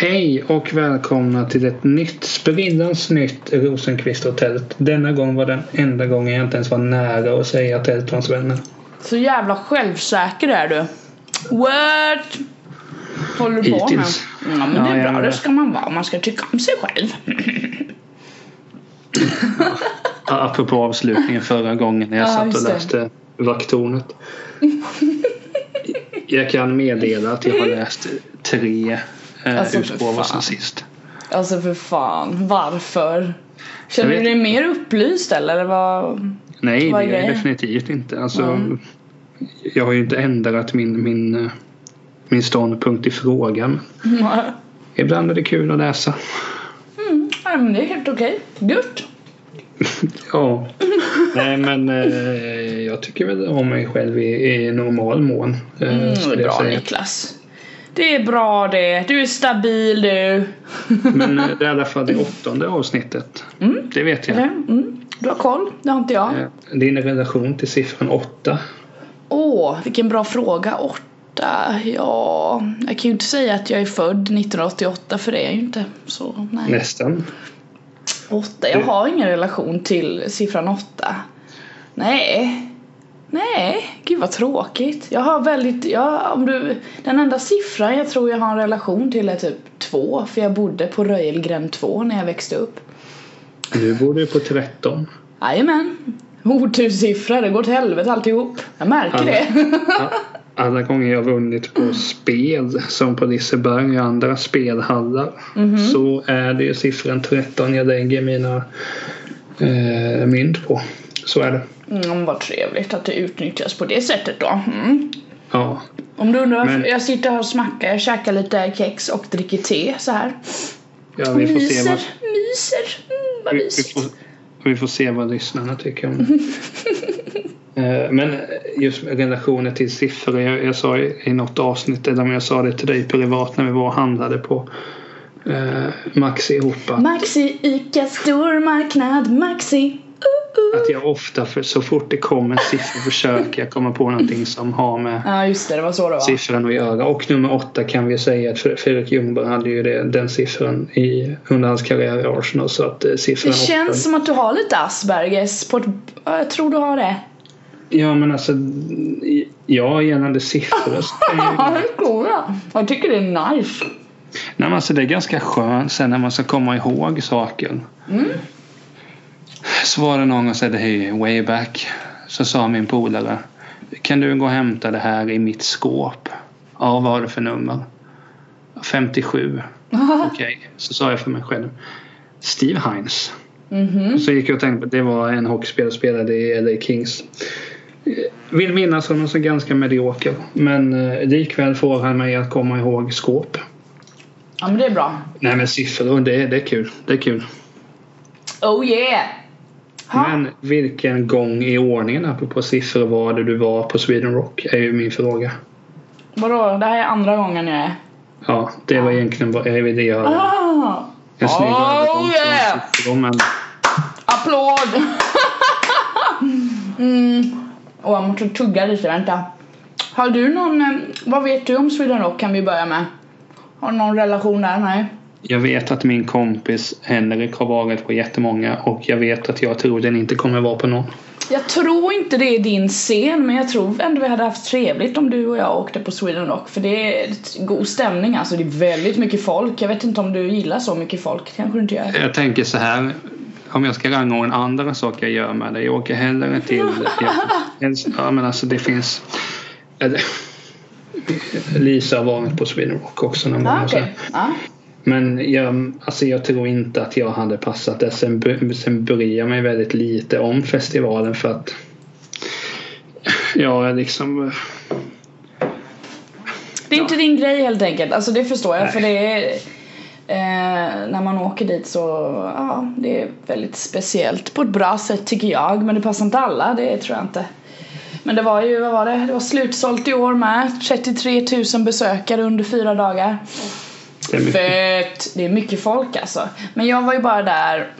Hej och välkomna till ett nytt sprillans nytt Rosenqvist-hotellet. Denna gång var den enda gången jag inte ens var nära att säga till Eltons vänner. Så jävla självsäker är du. What? Håller du på med? Hittills. Ja men Ja, det är bra, det ska man vara. Man ska tycka om sig själv. Ja, Apropå avslutningen förra gången när jag Ja, satt och läste Vakttornet. jag kan meddela att jag har läst tre eh, Alltså, sen sist. Alltså för fan, varför? Känner du dig mer upplyst eller vad? Nej, Vad det är är jag definitivt inte. Alltså, Mm. Jag har ju inte ändrat min, min, eh, min ståndpunkt i frågan. Ibland är det kul att läsa. Mm, nej, men det är helt okej. Gött. Ja. Nej men eh, jag tycker väl om mig själv i, i normal mån. Eh, Mm, är bra. Niklas. Det är bra det. Du är stabil du. Men eh, det är i alla fall det åttonde avsnittet. Mm. Det vet jag. Mm, du har koll, det har inte jag. Eh, Din relation till siffran åtta. Åh, vilken bra fråga. Åtta, ja. Jag kan ju inte säga att jag är född 1988 för det är jag ju inte. Så nej. Nästan. Åtta, jag har ingen relation till siffran åtta. Nej. Nej, gud vad tråkigt. Jag har väldigt, ja, om du, den enda siffran jag tror jag har en relation till är typ två. För jag bodde på Röjelgränd 2 när jag växte upp. Du bor ju på 13. Jajamän. Oturssiffra, det går till helvete alltihop. Jag märker Alla. det. Alla gånger jag vunnit på spel som på Liseberg och andra spelhallar Mhm. så är det ju siffran 13 jag lägger mina eh, mynt på. Så är det. Mm, vad trevligt att det utnyttjas på det sättet då. Mm. Ja. Om du undrar varför Men- jag sitter här och smackar, jag käkar lite kex och dricker te så här. ja vi, får se myser, vad, myser. Mm, vad vi, vi, mysigt. får, vi får se vad lyssnarna tycker om det. Eh, Men just relationer till siffror. Jag, jag sa i, i något avsnitt, eller om jag sa det till dig privat när vi var och handlade på eh, Maxi ihop. Maxi, Ica, stormarknad, Maxi. Att jag ofta, för så fort det kommer en siffra försöker jag komma på någonting som har med Ja just det, det var så det var. siffran att göra. Och nummer åtta kan vi säga att Fre- Fredrik Ljungberg hade ju det, den siffran i, under hans karriär i Arsenal. Så att eh, siffran Det känns åtta, som att du har lite Aspergers på ett, ja, jag tror du har det. Ja men alltså, ja gällande siffror Ja, det tror jag. Jag tycker det är nice. Nej men alltså det är ganska skönt sen när man ska komma ihåg saker. Mm. Så var det någon som sa hej way back. Så sa min polare. Kan du gå och hämta det här i mitt skåp? Ja vad har du för nummer? 57. Okej. Så sa jag för mig själv. Steve Hines. Mhm. Så gick jag och tänkte att det var en hockeyspelare som spelade i LA Kings. Vill minnas honom som ganska medioker. Men eh, likväl får han mig att komma ihåg skåp. Ja men det är bra. Nej men siffror, det, det är kul. Det är kul. Oh yeah! Ha. Men vilken gång i ordningen apropå siffror var det du var på Sweden Rock? Är ju min fråga. Vadå, det här är andra gången jag är. Ja, det var egentligen vad jag ville göra. Ah. En snygg Oh, övergång yeah. men Applåd! mm. Åh, jag måste tugga lite, vänta. Har du någon, eh, vad vet du om Sweden Rock kan vi börja med? Har du någon relation där? Nej. Jag vet att min kompis Henrik har varit på jättemånga och jag vet att jag troligen inte kommer vara på någon. Jag tror inte det är din scen men jag tror ändå vi hade haft trevligt om du och jag åkte på Sweden Rock för det är god stämning alltså. Det är väldigt mycket folk. Jag vet inte om du gillar så mycket folk. Kanske du inte gör. Jag tänker så här. Om jag ska rangordna andra saker jag gör med det. Jag åker hellre till... Ja men alltså det finns... Lisa har varit på Sweden Rock också någon gång. Ah, och så här. Ja. Men jag, alltså jag tror inte att jag hade passat det. Sen, sen bryr jag mig väldigt lite om festivalen för att Ja, jag liksom Det är inte din grej helt enkelt. Alltså det förstår jag Nej. för det är eh, när man åker dit så ja, det är väldigt speciellt på ett bra sätt tycker jag. Men det passar inte alla, det tror jag inte. Men det var ju, vad var det? Det var slutsålt i år med. 33 000 besökare under fyra dagar. Det är mycket. Fett! Det är mycket folk alltså. Men jag var ju bara där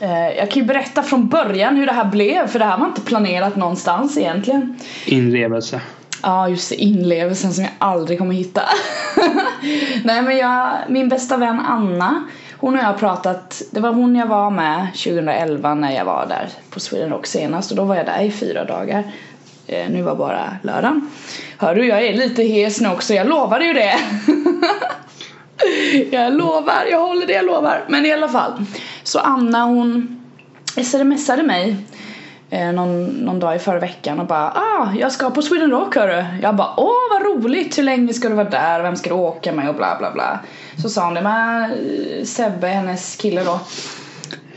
eh, Jag kan ju berätta från början hur det här blev för det här var inte planerat någonstans egentligen. Inlevelse. Ja, just det, inlevelsen som jag aldrig kommer hitta. Nej men jag, min bästa vän Anna, hon och jag har pratat, det var hon jag var med 2011 när jag var där på Sweden Rock senast och då var jag där i fyra dagar. Eh, nu var bara lördagen. Hör du, jag är lite hes nu också, jag lovade ju det. jag lovar, jag håller det jag lovar. Men i alla fall. Så Anna hon smsade mig eh, någon, någon dag i förra veckan och bara ah, jag ska på Sweden Rock hörru. Jag bara åh vad roligt, hur länge ska du vara där, vem ska du åka med och bla bla bla. Så sa hon det, men eh, Sebbe, hennes kille då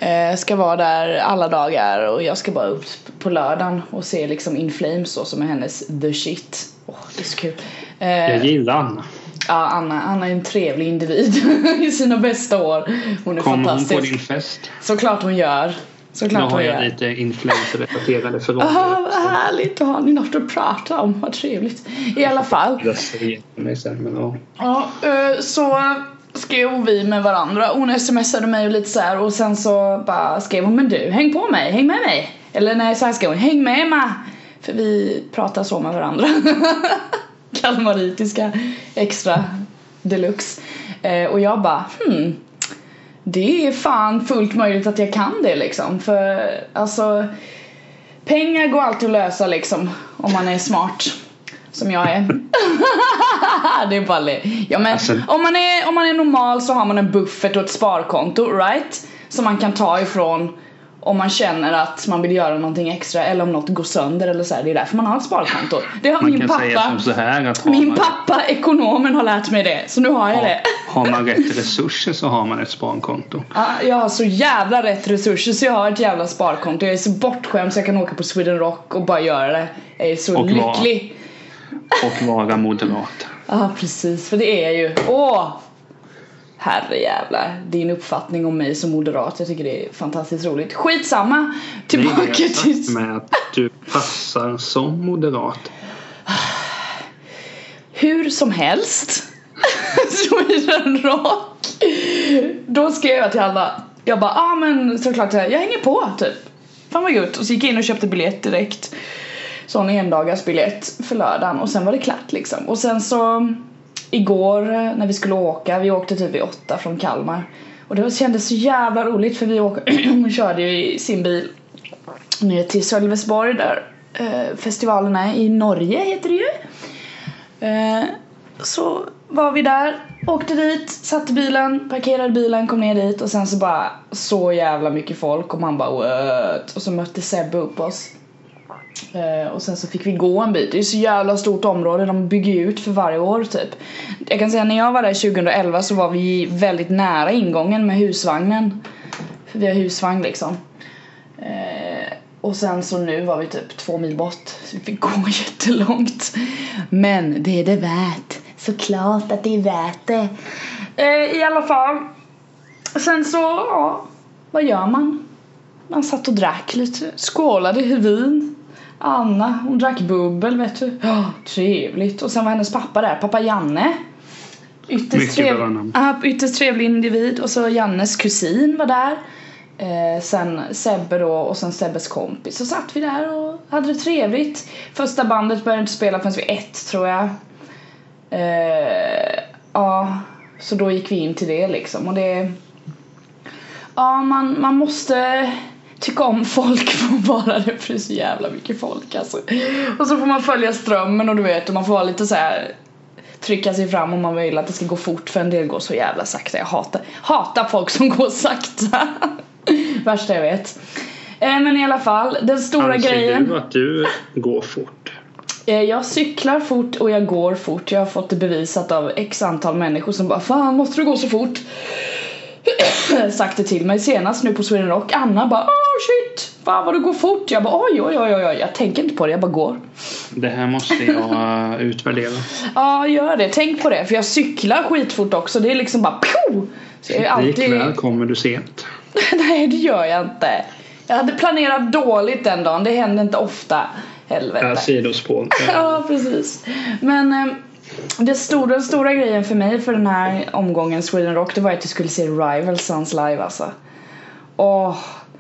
eh, ska vara där alla dagar och jag ska bara upp på lördagen och se liksom In Flames då som är hennes the shit. Åh, det är så kul. Eh, Jag gillar Anna. Ja, Anna, Anna är en trevlig individ i sina bästa år. Hon är Kommer hon fantastisk. på din fest? Såklart hon gör. Nu Såklart har hon jag gör. lite influencer-relaterade frågor. Ah, vad härligt, då har ni något att prata om. Vad trevligt. I alla fall. Jag ser mig sen, men ja. Ja, eh, så skrev vi med varandra. Hon smsade mig och lite så här och sen så bara skrev hon men du, häng på mig, häng med mig. Eller nej, så här skrev hon, häng med Emma. För vi pratar så med varandra. Kalmaritiska extra deluxe. Eh, och jag bara, hmm. Det är fan fullt möjligt att jag kan det liksom. För alltså Pengar går alltid att lösa liksom om man är smart. Som jag är. det är bara le. Ja men Alltså- om, man är, om man är normal så har man en buffert och ett sparkonto, right? Som man kan ta ifrån om man känner att man vill göra någonting extra eller om något går sönder eller så här. Det är därför man har ett sparkonto. Det har Man min kan säga pappa, som så här att har min pappa ekonomen har lärt mig det. Så nu har jag det. har, har man rätt resurser så har man ett sparkonto. Ja, jag har så jävla rätt resurser så jag har ett jävla sparkonto. Jag är så bortskämd så jag kan åka på Sweden Rock och bara göra det. Jag är så Och lycklig. Och vara moderat. Ja precis, för det är ju, åh! Herrejävlar, din uppfattning om mig som moderat, jag tycker det är fantastiskt roligt. Skitsamma! Det är det Tillbaka jag till... med att du passar som moderat. Hur som helst. Sweden Rock. Då skrev jag till alla. Jag bara, ah men såklart jag hänger på typ. Fan vad gött. Och så gick jag in och köpte biljett direkt. Sån endagars biljett för lördagen och sen var det klart liksom. Och sen så igår eh, när vi skulle åka, vi åkte typ vid åtta från Kalmar. Och det kändes så jävla roligt för vi åker, hon körde ju i sin bil ner till Sölvesborg där eh, festivalen är i Norge heter det ju. Eh, så var vi där, åkte dit, satte bilen, parkerade bilen, kom ner dit och sen så bara så jävla mycket folk och man bara what? Och så mötte Sebbe upp oss. Eh, och sen så fick vi gå en bit, det är så jävla stort område, de bygger ju ut för varje år typ. Jag kan säga när jag var där 2011 så var vi väldigt nära ingången med husvagnen. För vi har husvagn liksom. Eh, och sen så nu var vi typ två mil bort så vi fick gå jättelångt. Men det är det värt. Såklart att det är värt det. Eh, I alla fall. Sen så, ja. Vad gör man? Man satt och drack lite. Skålade i vin. Anna, hon drack bubbel vet du. Ja, trevligt. Och sen var hennes pappa där, pappa Janne. Ytterst, trev... ja, ytterst trevlig individ. Och så Jannes kusin var där. Eh, sen Sebbe då och sen Sebbes kompis. Så satt vi där och hade det trevligt. Första bandet började inte spela förrän vid ett tror jag. Eh, ja, så då gick vi in till det liksom och det... Ja, man, man måste tycka om folk för bara det är så jävla mycket folk alltså. Och så får man följa strömmen och du vet och man får vara lite så här trycka sig fram om man vill att det ska gå fort för en del går så jävla sakta. Jag hatar, hatar folk som går sakta. Värsta jag vet. Eh, men i alla fall, den stora Anser grejen. du att du går fort? Eh, Jag cyklar fort och jag går fort. Jag har fått det bevisat av x antal människor som bara Fan måste du gå så fort? Sagt det till mig senast nu på Sweden Rock. Anna bara Oh shit! Fan vad du går fort. Jag bara oj oj oj oj. Jag tänker inte på det, jag bara går. Det här måste jag eh, utvärdera. Ja gör det, tänk på det. För jag cyklar skitfort också. Det är liksom bara pju! Så jag är alltid... Likväl kommer du sent. Nej det gör jag inte. Jag hade planerat dåligt den dagen. Det händer inte ofta. Helvete. Ja, sidospår. Ja, precis. Men eh, det stora, den stora grejen för mig för den här omgången Sweden Rock det var att jag skulle se Rival Sons live alltså. Åh,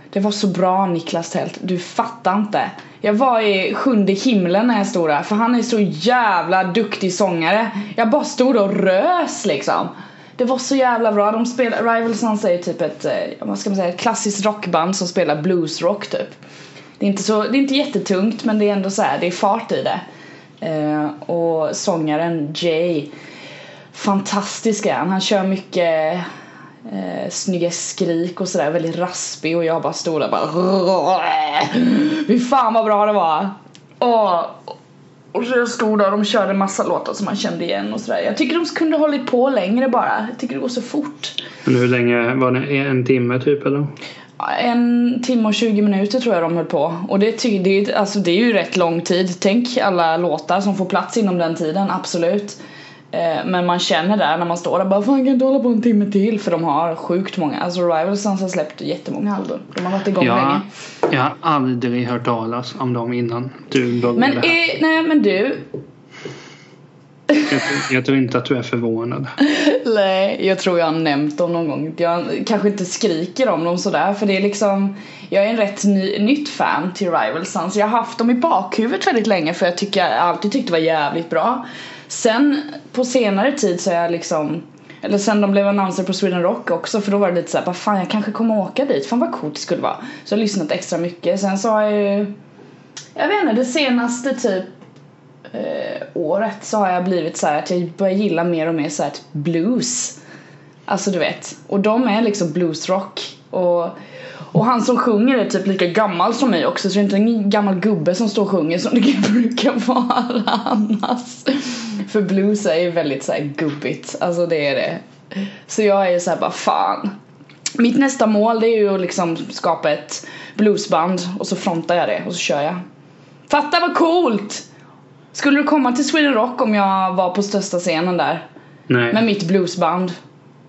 Det var så bra Niklas Tält, du fattar inte. Jag var i sjunde himlen när jag stod där för han är så jävla duktig sångare. Jag bara stod och rös liksom. Det var så jävla bra. De spelar, Rival Sons är ju typ ett, eh, vad ska man säga, ett klassiskt rockband som spelar bluesrock typ. Det är inte, så, det är inte jättetungt men det är ändå så här, det är fart i det. Eh, och sångaren Jay, fantastisk är han. Han kör mycket eh, snygga skrik och sådär, väldigt raspig och jag bara stod där bara Fy fan vad bra det var! Och, och så jag stod där och de körde massa låtar som man kände igen och sådär. Jag tycker de kunde hållit på längre bara. Jag tycker det går så fort. Men hur länge var det? En timme typ eller? En timme och 20 minuter tror jag de höll på. Och det, ty- det, är- alltså, det är ju rätt lång tid. Tänk alla låtar som får plats inom den tiden, absolut. Eh, Men man känner där när man står där bara fan kan jag inte hålla på en timme till för de har sjukt många. Alltså Rival Sons har släppt jättemånga album. De har varit igång Jag, länge. jag har aldrig hört talas om dem innan du började Men, här. eh, nej men du. Jag, tror- jag tror inte att du är förvånad. Nej, jag tror jag har nämnt dem någon gång. Jag kanske inte skriker om dem sådär för det är liksom Jag är en rätt ny, nytt fan till Rival Sons. Jag har haft dem i bakhuvudet väldigt länge för jag tycker jag alltid tyckte det var jävligt bra. Sen på senare tid så är jag liksom eller sen de blev annonser på Sweden Rock också för då var det lite såhär, vad fan jag kanske kommer åka dit, fan vad coolt det skulle vara. Så jag har lyssnat extra mycket. Sen så har jag ju Jag vet inte, det senaste typ eh, året så har jag blivit så här att jag börjar gilla mer och mer så här typ blues. Alltså du vet. Och de är liksom bluesrock. Och, och han som sjunger är typ lika gammal som mig också så det är inte en gammal gubbe som står och sjunger som det brukar vara annars. För blues är ju väldigt så här gubbigt. Alltså det är det. Så jag är ju såhär bara fan. Mitt nästa mål det är ju att liksom skapa ett bluesband och så frontar jag det och så kör jag. Fatta vad coolt! Skulle du komma till Sweden Rock om jag var på största scenen där? Nej. Med mitt bluesband?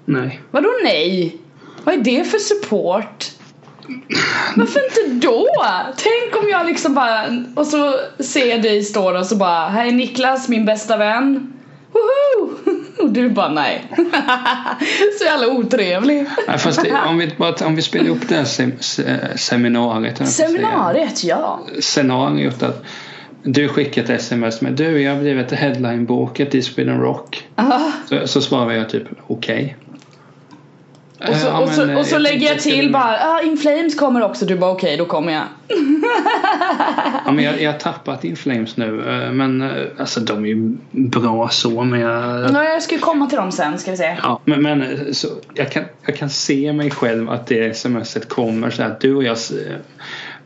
Nej. Vadå nej? Vad är det för support? Varför inte då? Tänk om jag liksom bara, och så ser jag dig stå där och så bara, här är Niklas, min bästa vän. Woho! Och du bara nej. så jävla otrevlig. Nej, fast det, om, vi, bara- om vi spelar upp det här sem, se, seminariet. Seminariet, ja. Scenariot att du skickar ett sms med du jag har blivit headline-bokat i Sweden Rock. Så, så svarar jag typ okej. Och så, ja, och så, men, eh, och så jag lägger jag till bara, ah, In Flames kommer också. Du bara okej, då kommer jag. Ja, men jag, jag har tappat In Flames nu. eh, Men alltså de är ju bra så men jag... Nej, jag ska komma till dem sen, ska vi se. Ja, men, men så, jag, kan, jag kan se mig själv att det smset kommer så att du och jag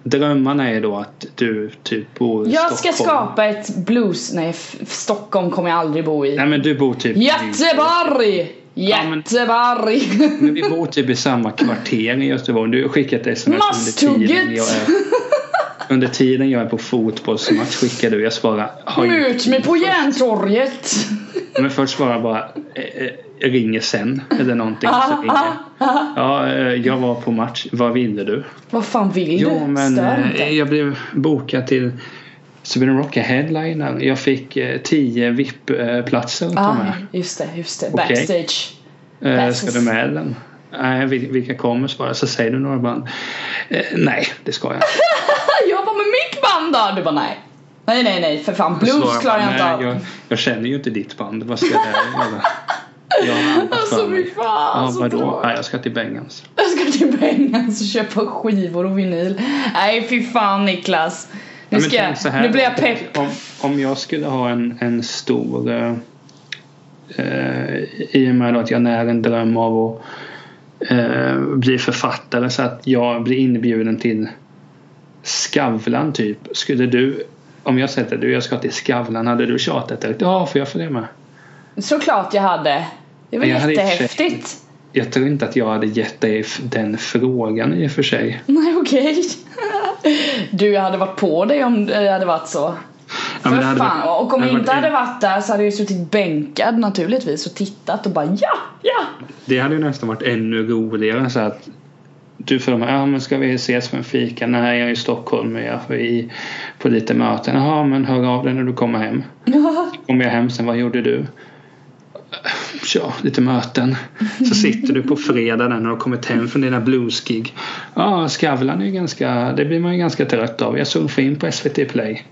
Drömmarna är då att du typ bor i Jag ska Stockholm. skapa ett blues... Nej, Stockholm kommer jag aldrig bo i. Nej men du bor typ i- Göteborg! Ja, men- Göteborg! Men vi bor typ i samma kvarter i Göteborg. Du har skickat sms under tiden jag är Under tiden jag är på fotbollsmatch skickar du. Jag svarar Möt mig på Järntorget! Men först svarar bara eh, eh, ringer sen eller någonting. Så ringer. Ja, eh, jag var på match. Vad ville du? Vad fan vill du? Jo men Stör eh, jag blev bokad till Sweden Rock headliner. Jag fick eh, 10 VIP-platser att ta Ah, just det, just det. Backstage. Eh, That's ska du med den? Nej, vil- vilka kommer? Svarar så säger du några band. Eh, nej, det ska jag. Jag var med mitt band då! Du bara nej. Nej, nej, nej, för fan. Blues klarar jag inte "Nej, av. Jag, jag känner ju inte ditt band. Vad ska jag göra? Har annat Alltså fy fan Ja, så vadå? bra. Nej, jag ska till Bengans. Jag ska till Bengans och köpa skivor och vinyl. Nej fy fan Niklas. Nu, Ja, ska så här, nu blir jag pepp. Om, om jag skulle ha en, en stor... eh, I och med att jag när en dröm av att eh, bli författare så att jag blir inbjuden till Skavlan typ. Skulle du... Om jag säger att du jag ska till Skavlan, hade du tjatat direkt? Ja, får jag följa med? Såklart jag hade. Det var Jag och för sig- jättehäftigt. Jag tror inte att jag hade gett dig den frågan i och för sig. Nej okej. Du jag hade varit på dig om det hade varit så. Ja, För fan. varit- och om jag inte hade varit där så hade jag suttit bänkad naturligtvis och tittat och bara ja, ja. Det hade ju nästan varit ännu roligare så att du de ja men ska vi ses för en fika? Nej jag är i Stockholm men jag är i, på lite möten. Jaha men hör av dig när du kommer hem. Kommer jag hem sen, vad gjorde du? Ja, lite möten. Så sitter du på fredag när du har kommit hem från dina bluesgig. Ja, Skavlan är ju ganska, det blir man ju ganska trött av. Jag surfar in på SVT Play.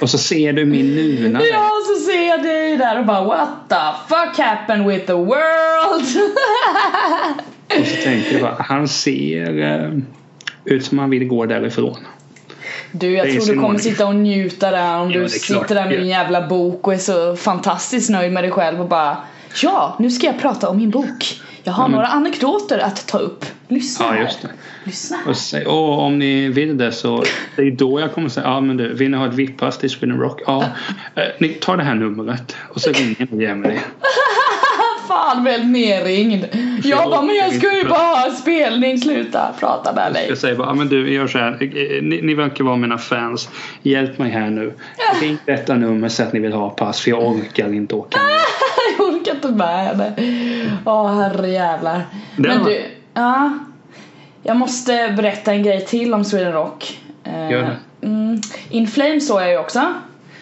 Och så ser du min nuna. Ja, så ser jag dig där och bara What the fuck happened with the world? och så tänker jag bara, han ser eh, ut som han vill gå därifrån. Du, jag tror du kommer sitta och njuta där om ja, du sitter där med din jävla bok och är så fantastiskt nöjd med dig själv och bara Ja, nu ska jag prata om min bok. Jag har ja, men... några anekdoter att ta upp. Lyssna ja. Just det. Lyssna här. Och, så, och om ni vill det så det är då jag kommer säga ja men du, vill ni ha ett VIP-pass till Sweden Rock? Ja, eh, ni tar det här numret och så ringer ni och ger mig det. fan väl nerringd. Jag bara, men jag ska ju bara ha spelning, sluta prata med mig. Jag säger bara, men du gör så här. Ni, ni verkar vara mina fans. Hjälp mig här nu. Ring detta nummer så att ni vill ha pass för jag orkar inte åka med. Inte med henne. Åh herrejävlar. Men du, ja. Jag måste berätta en grej till om Sweden Rock. Eh, gör det. Mm, In Flames såg jag ju också.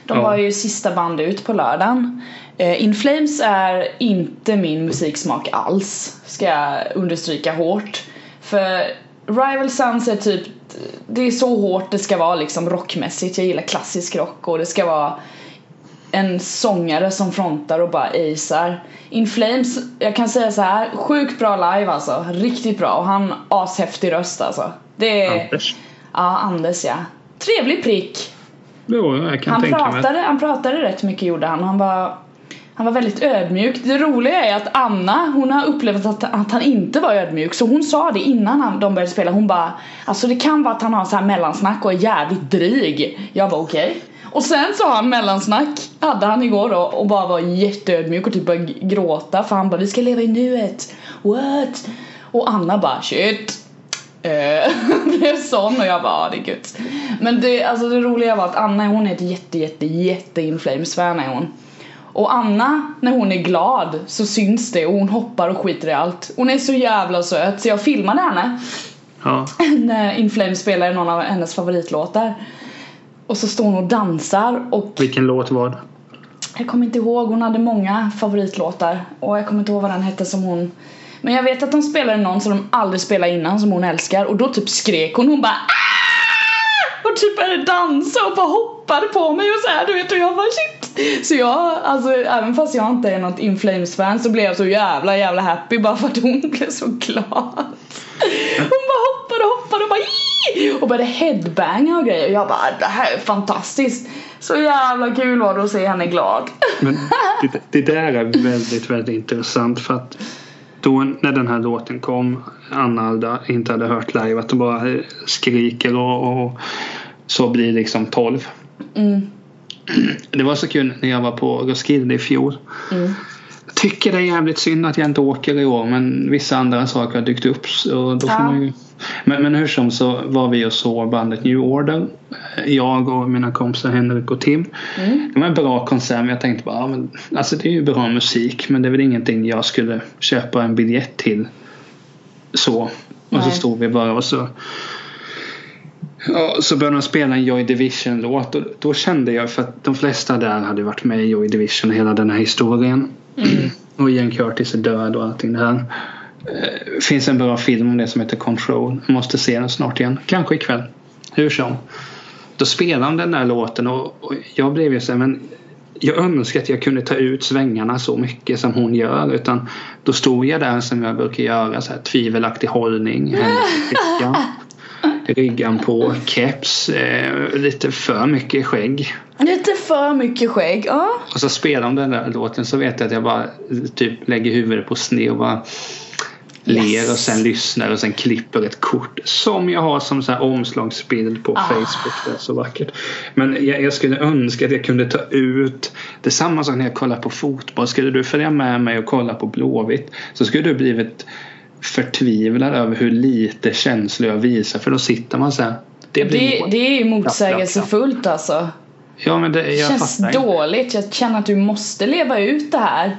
De ja. var ju sista band ut på lördagen. Uh, In Flames är inte min musiksmak alls, ska jag understryka hårt. För Rival Sons är typ, det är så hårt det ska vara liksom rockmässigt. Jag gillar klassisk rock och det ska vara en sångare som frontar och bara acear. In Flames, jag kan säga så här, sjukt bra live alltså. Riktigt bra och han ashäftig röst alltså. Det är... Anders? Ja, Anders ja. Trevlig prick. Jo, jag kan han tänka pratade, mig. Han pratade rätt mycket gjorde han. Han var, han var väldigt ödmjuk. Det roliga är att Anna, hon har upplevt att, att han inte var ödmjuk. Så hon sa det innan han, de började spela. Hon bara, alltså det kan vara att han har så här mellansnack och är jävligt dryg. Jag var okej. Okay. Och sen så har han mellansnack, hade han igår då och bara var jätteödmjuk och typ började gråta för han bara vi ska leva i nuet. What? Och Anna bara shit. Eh, blev sån och jag bara det är gött. Men det, alltså det roliga var att Anna hon är ett jätte jätte jätte inflames-fan är hon. Och Anna, när hon är glad så syns det och hon hoppar och skiter i allt. Hon är så jävla söt så jag filmade henne. Ja. när Inflames spelar någon av hennes favoritlåtar. Och så står hon och dansar och Vilken låt var det? Jag kommer inte ihåg, hon hade många favoritlåtar och jag kommer inte ihåg vad den hette som hon Men jag vet att de spelade någon som de aldrig spelade innan som hon älskar och då typ skrek hon, hon bara Aah! och typ började dansa och bara hoppade på mig och så här, du vet och jag bara shit Så jag, alltså även fast jag inte är något Inflames-fan så blev jag så jävla jävla happy bara för att hon blev så glad Hon bara hoppade och hoppade och bara! Och började headbanga och grejer och jag bara det här är fantastiskt Så jävla kul var det att se henne glad Men det, det där är väldigt väldigt intressant för att då när den här låten kom Anna hade, inte hade hört live att de bara skriker och, och så blir liksom 12 mm. Det var så kul när jag var på Roskilde i fjol mm. Jag tycker det är jävligt synd att jag inte åker i år men vissa andra saker har dykt upp och då får Ja. man ju men, men hur som så var vi och såg bandet New Order Jag och mina kompisar Henrik och Tim Mm. Det var en bra konsert men jag tänkte bara ja, men, Alltså det är ju bra musik men det är väl ingenting jag skulle köpa en biljett till Så Och så Nej. stod vi bara och så Ja, så började de spela en Joy Division-låt och då kände jag för att de flesta där hade varit med i Joy Division hela den här historien. Och Ian Curtis är död och allting det här. Eh, finns en bra film om det som heter Control. Jag måste se den snart igen. Kanske ikväll. Hur som. Då spelade de den där låten och, och jag blev ju så här, men jag önskar att jag kunde ta ut svängarna så mycket som hon gör. Utan då stod jag där som jag brukar göra. Så här, tvivelaktig hållning. Fickan. Ryggan på, keps, eh, lite för mycket skägg. Lite för mycket skägg, ja Och så spelar de den där låten så vet jag att jag bara typ lägger huvudet på sned och bara ler Yes. och sen lyssnar och sen klipper ett kort som jag har som så här omslagsbild på Ah. Facebook. Det är så vackert. Men jag, jag skulle önska att jag kunde ta ut Det samma sak när jag kollar på fotboll. Skulle du följa med mig och kolla på Blåvitt så skulle du blivit förtvivlad över hur lite känslor jag visar för då sitter man så här. Det Det, det är ju motsägelsefullt alltså Ja men det, jag känns fattar inte. dåligt, jag känner att du måste leva ut det här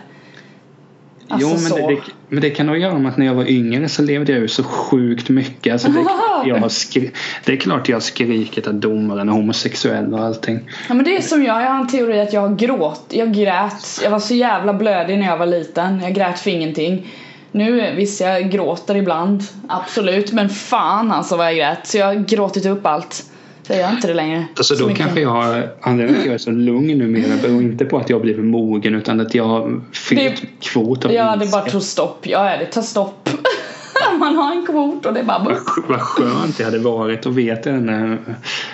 Alltså jo, men så. det, det, Men det kan nog göra med att när jag var yngre så levde jag ju så sjukt mycket. Alltså det, jag har skri- det är klart jag har skrikit att domaren är homosexuell och allting. Ja men det är som jag, jag har en teori att jag har gråt, jag grät, jag var så jävla blödig när jag var liten, jag grät för ingenting. Nu visst jag gråter ibland, absolut, men fan alltså vad jag grät. Så jag har gråtit upp allt. Så jag gör inte det längre. Alltså Så då kanske jag har, anledningen till att jag är så lugn numera beror inte på att jag blivit mogen utan att jag har fyllt kvot av Ja det bara tog stopp, ja det tar stopp. Man har en kvot och det är bara Vad Vad skönt det hade varit att veta den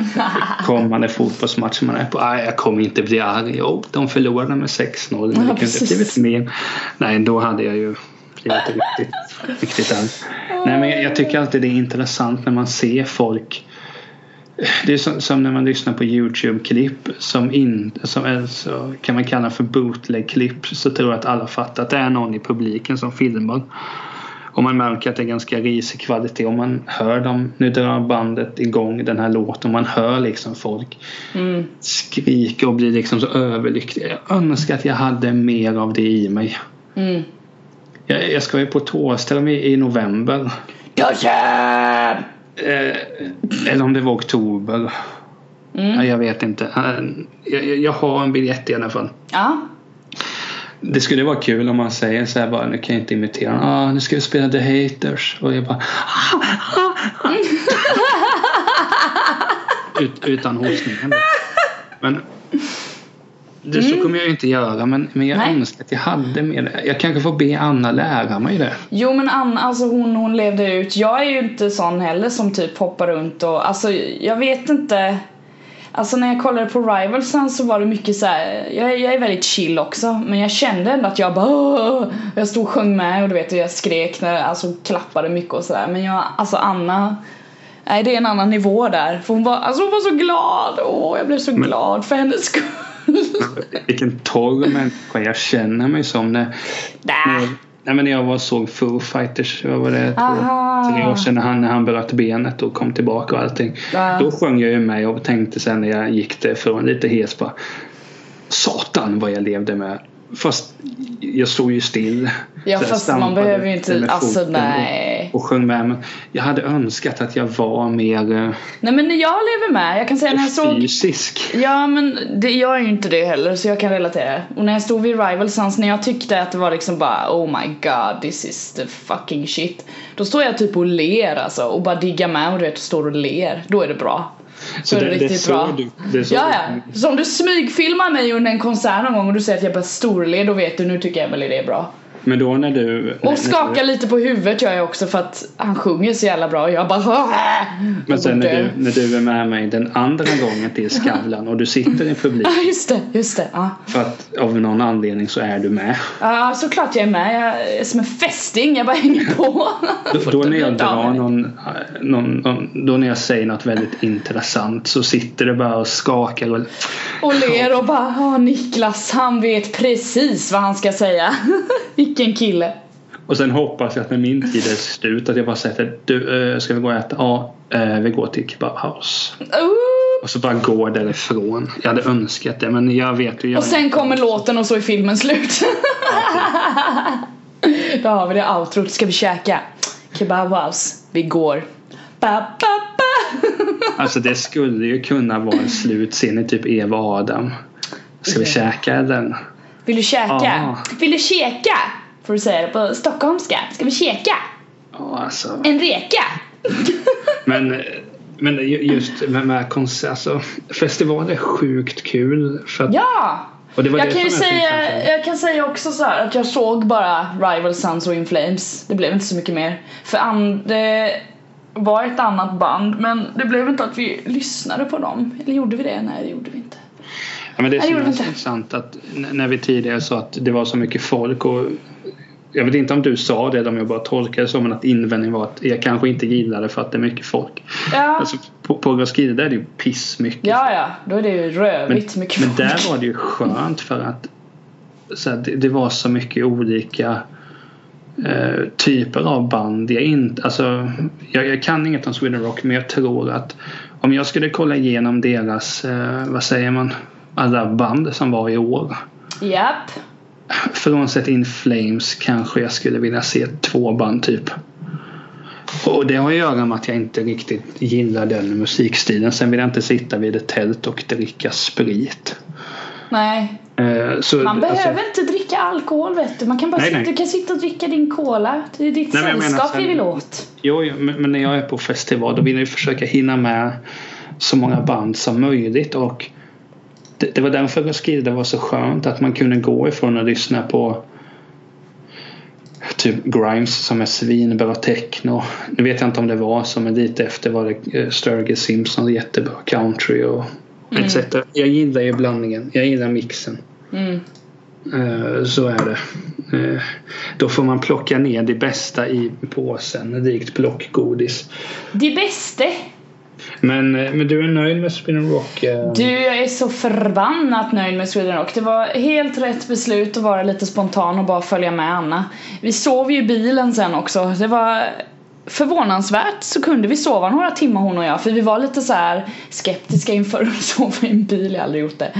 kommande fotbollsmatchen man är på. Nej, jag kommer inte bli arg. Jo, de förlorade med 6-0. Men Ja, det kunde blivit mer. Nej, då hade jag ju blivit riktigt, riktigt arg. Nej, men jag, jag tycker alltid det är intressant när man ser folk det är som, som när man lyssnar på Youtube-klipp som, in, som är så, kan man kalla för bootleg-klipp så tror jag att alla fattar att det är någon i publiken som filmar. Och man märker att det är ganska risig kvalitet och man hör dem, nu drar bandet igång den här låten och man hör liksom folk Mm. skrika och bli liksom så överlyckliga. Jag önskar att jag hade mer av det i mig. Mm. Jag, jag ska ju på Thåström i, i november. Gotcha! Eh, eller om det var oktober. Mm. jag vet inte. Eh, Jag, jag- jag har en biljett i alla fall. Ja. Det skulle vara kul om man säger så här bara, nu kan jag inte imitera ah, nu ska vi spela The Haters och jag bara ah, ah, ah. Ut, utan hostningen. Men det så kommer jag ju inte göra men, men jag Nej. önskar att jag hade mer. Jag kanske får be Anna lära mig det. Jo men Anna, alltså hon, hon levde ut. Jag är ju inte sån heller som typ hoppar runt och alltså jag vet inte. Alltså när jag kollade på Rivalsen så var det mycket så här. Jag, jag är väldigt chill också men jag kände ändå att jag bara "Åh!" Jag stod och sjöng med och du vet och jag skrek när alltså klappade mycket och sådär men jag, alltså Anna Nej det är en annan nivå där för hon var, alltså hon var så glad, åh jag blev så glad för hennes skull Vilken torr människa jag känner mig som när, när, Nä. nej, men när jag var såg Foo Fighters, vad var det? Tre år sedan när han, när han bröt benet och kom tillbaka och allting. Ja. Då sjöng jag ju med och tänkte sen när jag gick därifrån lite hes bara Satan vad jag levde med. Fast jag stod ju still. Ja fast man behöver ju inte, alltså nej Och, sjöng med men jag hade önskat att jag var mer eh, Nej men jag lever med, jag kan säga när jag såg fysisk. Ja men det, jag är ju inte det heller så jag kan relatera. Och när jag stod vid Rivalsons när jag tyckte att det var liksom bara oh my god this is the fucking shit. Då står jag typ och ler alltså och bara diggar med och du vet står och ler. Då är det bra. Så är det, riktigt så bra. Du, det så Ja ja. Så om du smygfilmar mig under en konsert någon gång och du säger att jag bara storler då vet du nu tycker Emelie det är bra. Men då när du... Och när, skaka lite på huvudet gör jag också för att han sjunger så jävla bra och jag bara Men sen när du, när du är med mig den andra gången till Skavlan och du sitter i publik Ja just det, just det. Ja. för att av någon anledning så är du med. Ja såklart jag är med, jag är som en fästing, jag bara hänger på. Då, då när jag drar någon, någon, någon, då när jag säger något väldigt intressant så sitter det bara och skakar och Och ler och bara Niklas han vet precis vad han ska säga. Vilken kille. Och sen hoppas jag att när min tid är slut att jag bara säger du, äh, ska vi gå och äta? Ja, eh, vi går till Kebab House. Uh, Och så bara går därifrån. Jag hade önskat det men jag vet ju. Jag och sen kommer låten och så är filmen slut. Då har vi det outrot, ska vi käka? Kebab house, vi går. Ba, ba, ba. Alltså det skulle ju kunna vara en slutscen i typ Eva och Adam. Ska vi käka eller? Vill du käka? Ja. Vill du käka? Får du säga det på stockholmska. Ska vi käka? Ja, alltså. En reka? Men, men ju- just med, med konsert, alltså festival är sjukt kul. För att, Ja! och det var Jag det kan ju säga, jag kan säga också så här att jag såg bara Rival Sons och In Flames. Det blev inte så mycket mer. För an, det var ett annat band men det blev inte att vi lyssnade på dem. Eller gjorde vi det? Nej det gjorde vi inte. Ja, men det är så intressant att när vi tidigare sa att det var så mycket folk och jag vet inte om du sa det eller om jag bara tolkade det som men att invändningen var att jag kanske inte gillade för att det är mycket folk. Ja, Alltså, på, på Roskilde där är det ju pissmycket ja, ja. Då är det ju Men, rövigt mycket men folk. där var det ju skönt för att så här, det, det var så mycket olika eh, typer av band. Jag, inte, alltså, jag, jag kan inget om Sweden Rock men jag tror att om jag skulle kolla igenom deras, eh, vad säger man, alla band som var i år. Japp. Frånsett In Flames kanske jag skulle vilja se två band typ. Och det har att göra med att jag inte riktigt gillar den musikstilen. Sen vill jag inte sitta vid ett tält och dricka sprit. Nej. Eh, så, Man alltså- behöver inte dricka alkohol vet du. Man kan bara Nej, sitta, nej. du kan sitta och dricka din cola. Det är ditt Nej, sällskap vi vill åt. Jo, jo, men men när jag är på festival då vill jag ju försöka hinna med så många band som möjligt. Och det, det var därför jag skrev det var så skönt att man kunde gå ifrån att lyssna på typ Grimes som är svinbra techno. Nu vet jag inte om det var så men lite efter var det eh, Sturgill Simpson jättebra country och etc. Jag gillar ju blandningen. Jag gillar mixen. Mm. Eh, Så är det. Eh, Då får man plocka ner det bästa i påsen, likt plockgodis. Det bästa. Men, eh, men du är nöjd med Sweden Rock? eh? Du, jag är så förbannat nöjd med Sweden Rock. Det var helt rätt beslut att vara lite spontan och bara följa med Anna. Vi sov ju i bilen sen också. Det var förvånansvärt så kunde vi sova några timmar hon och jag för vi var lite så här skeptiska inför att sova i en bil, jag har aldrig gjort det.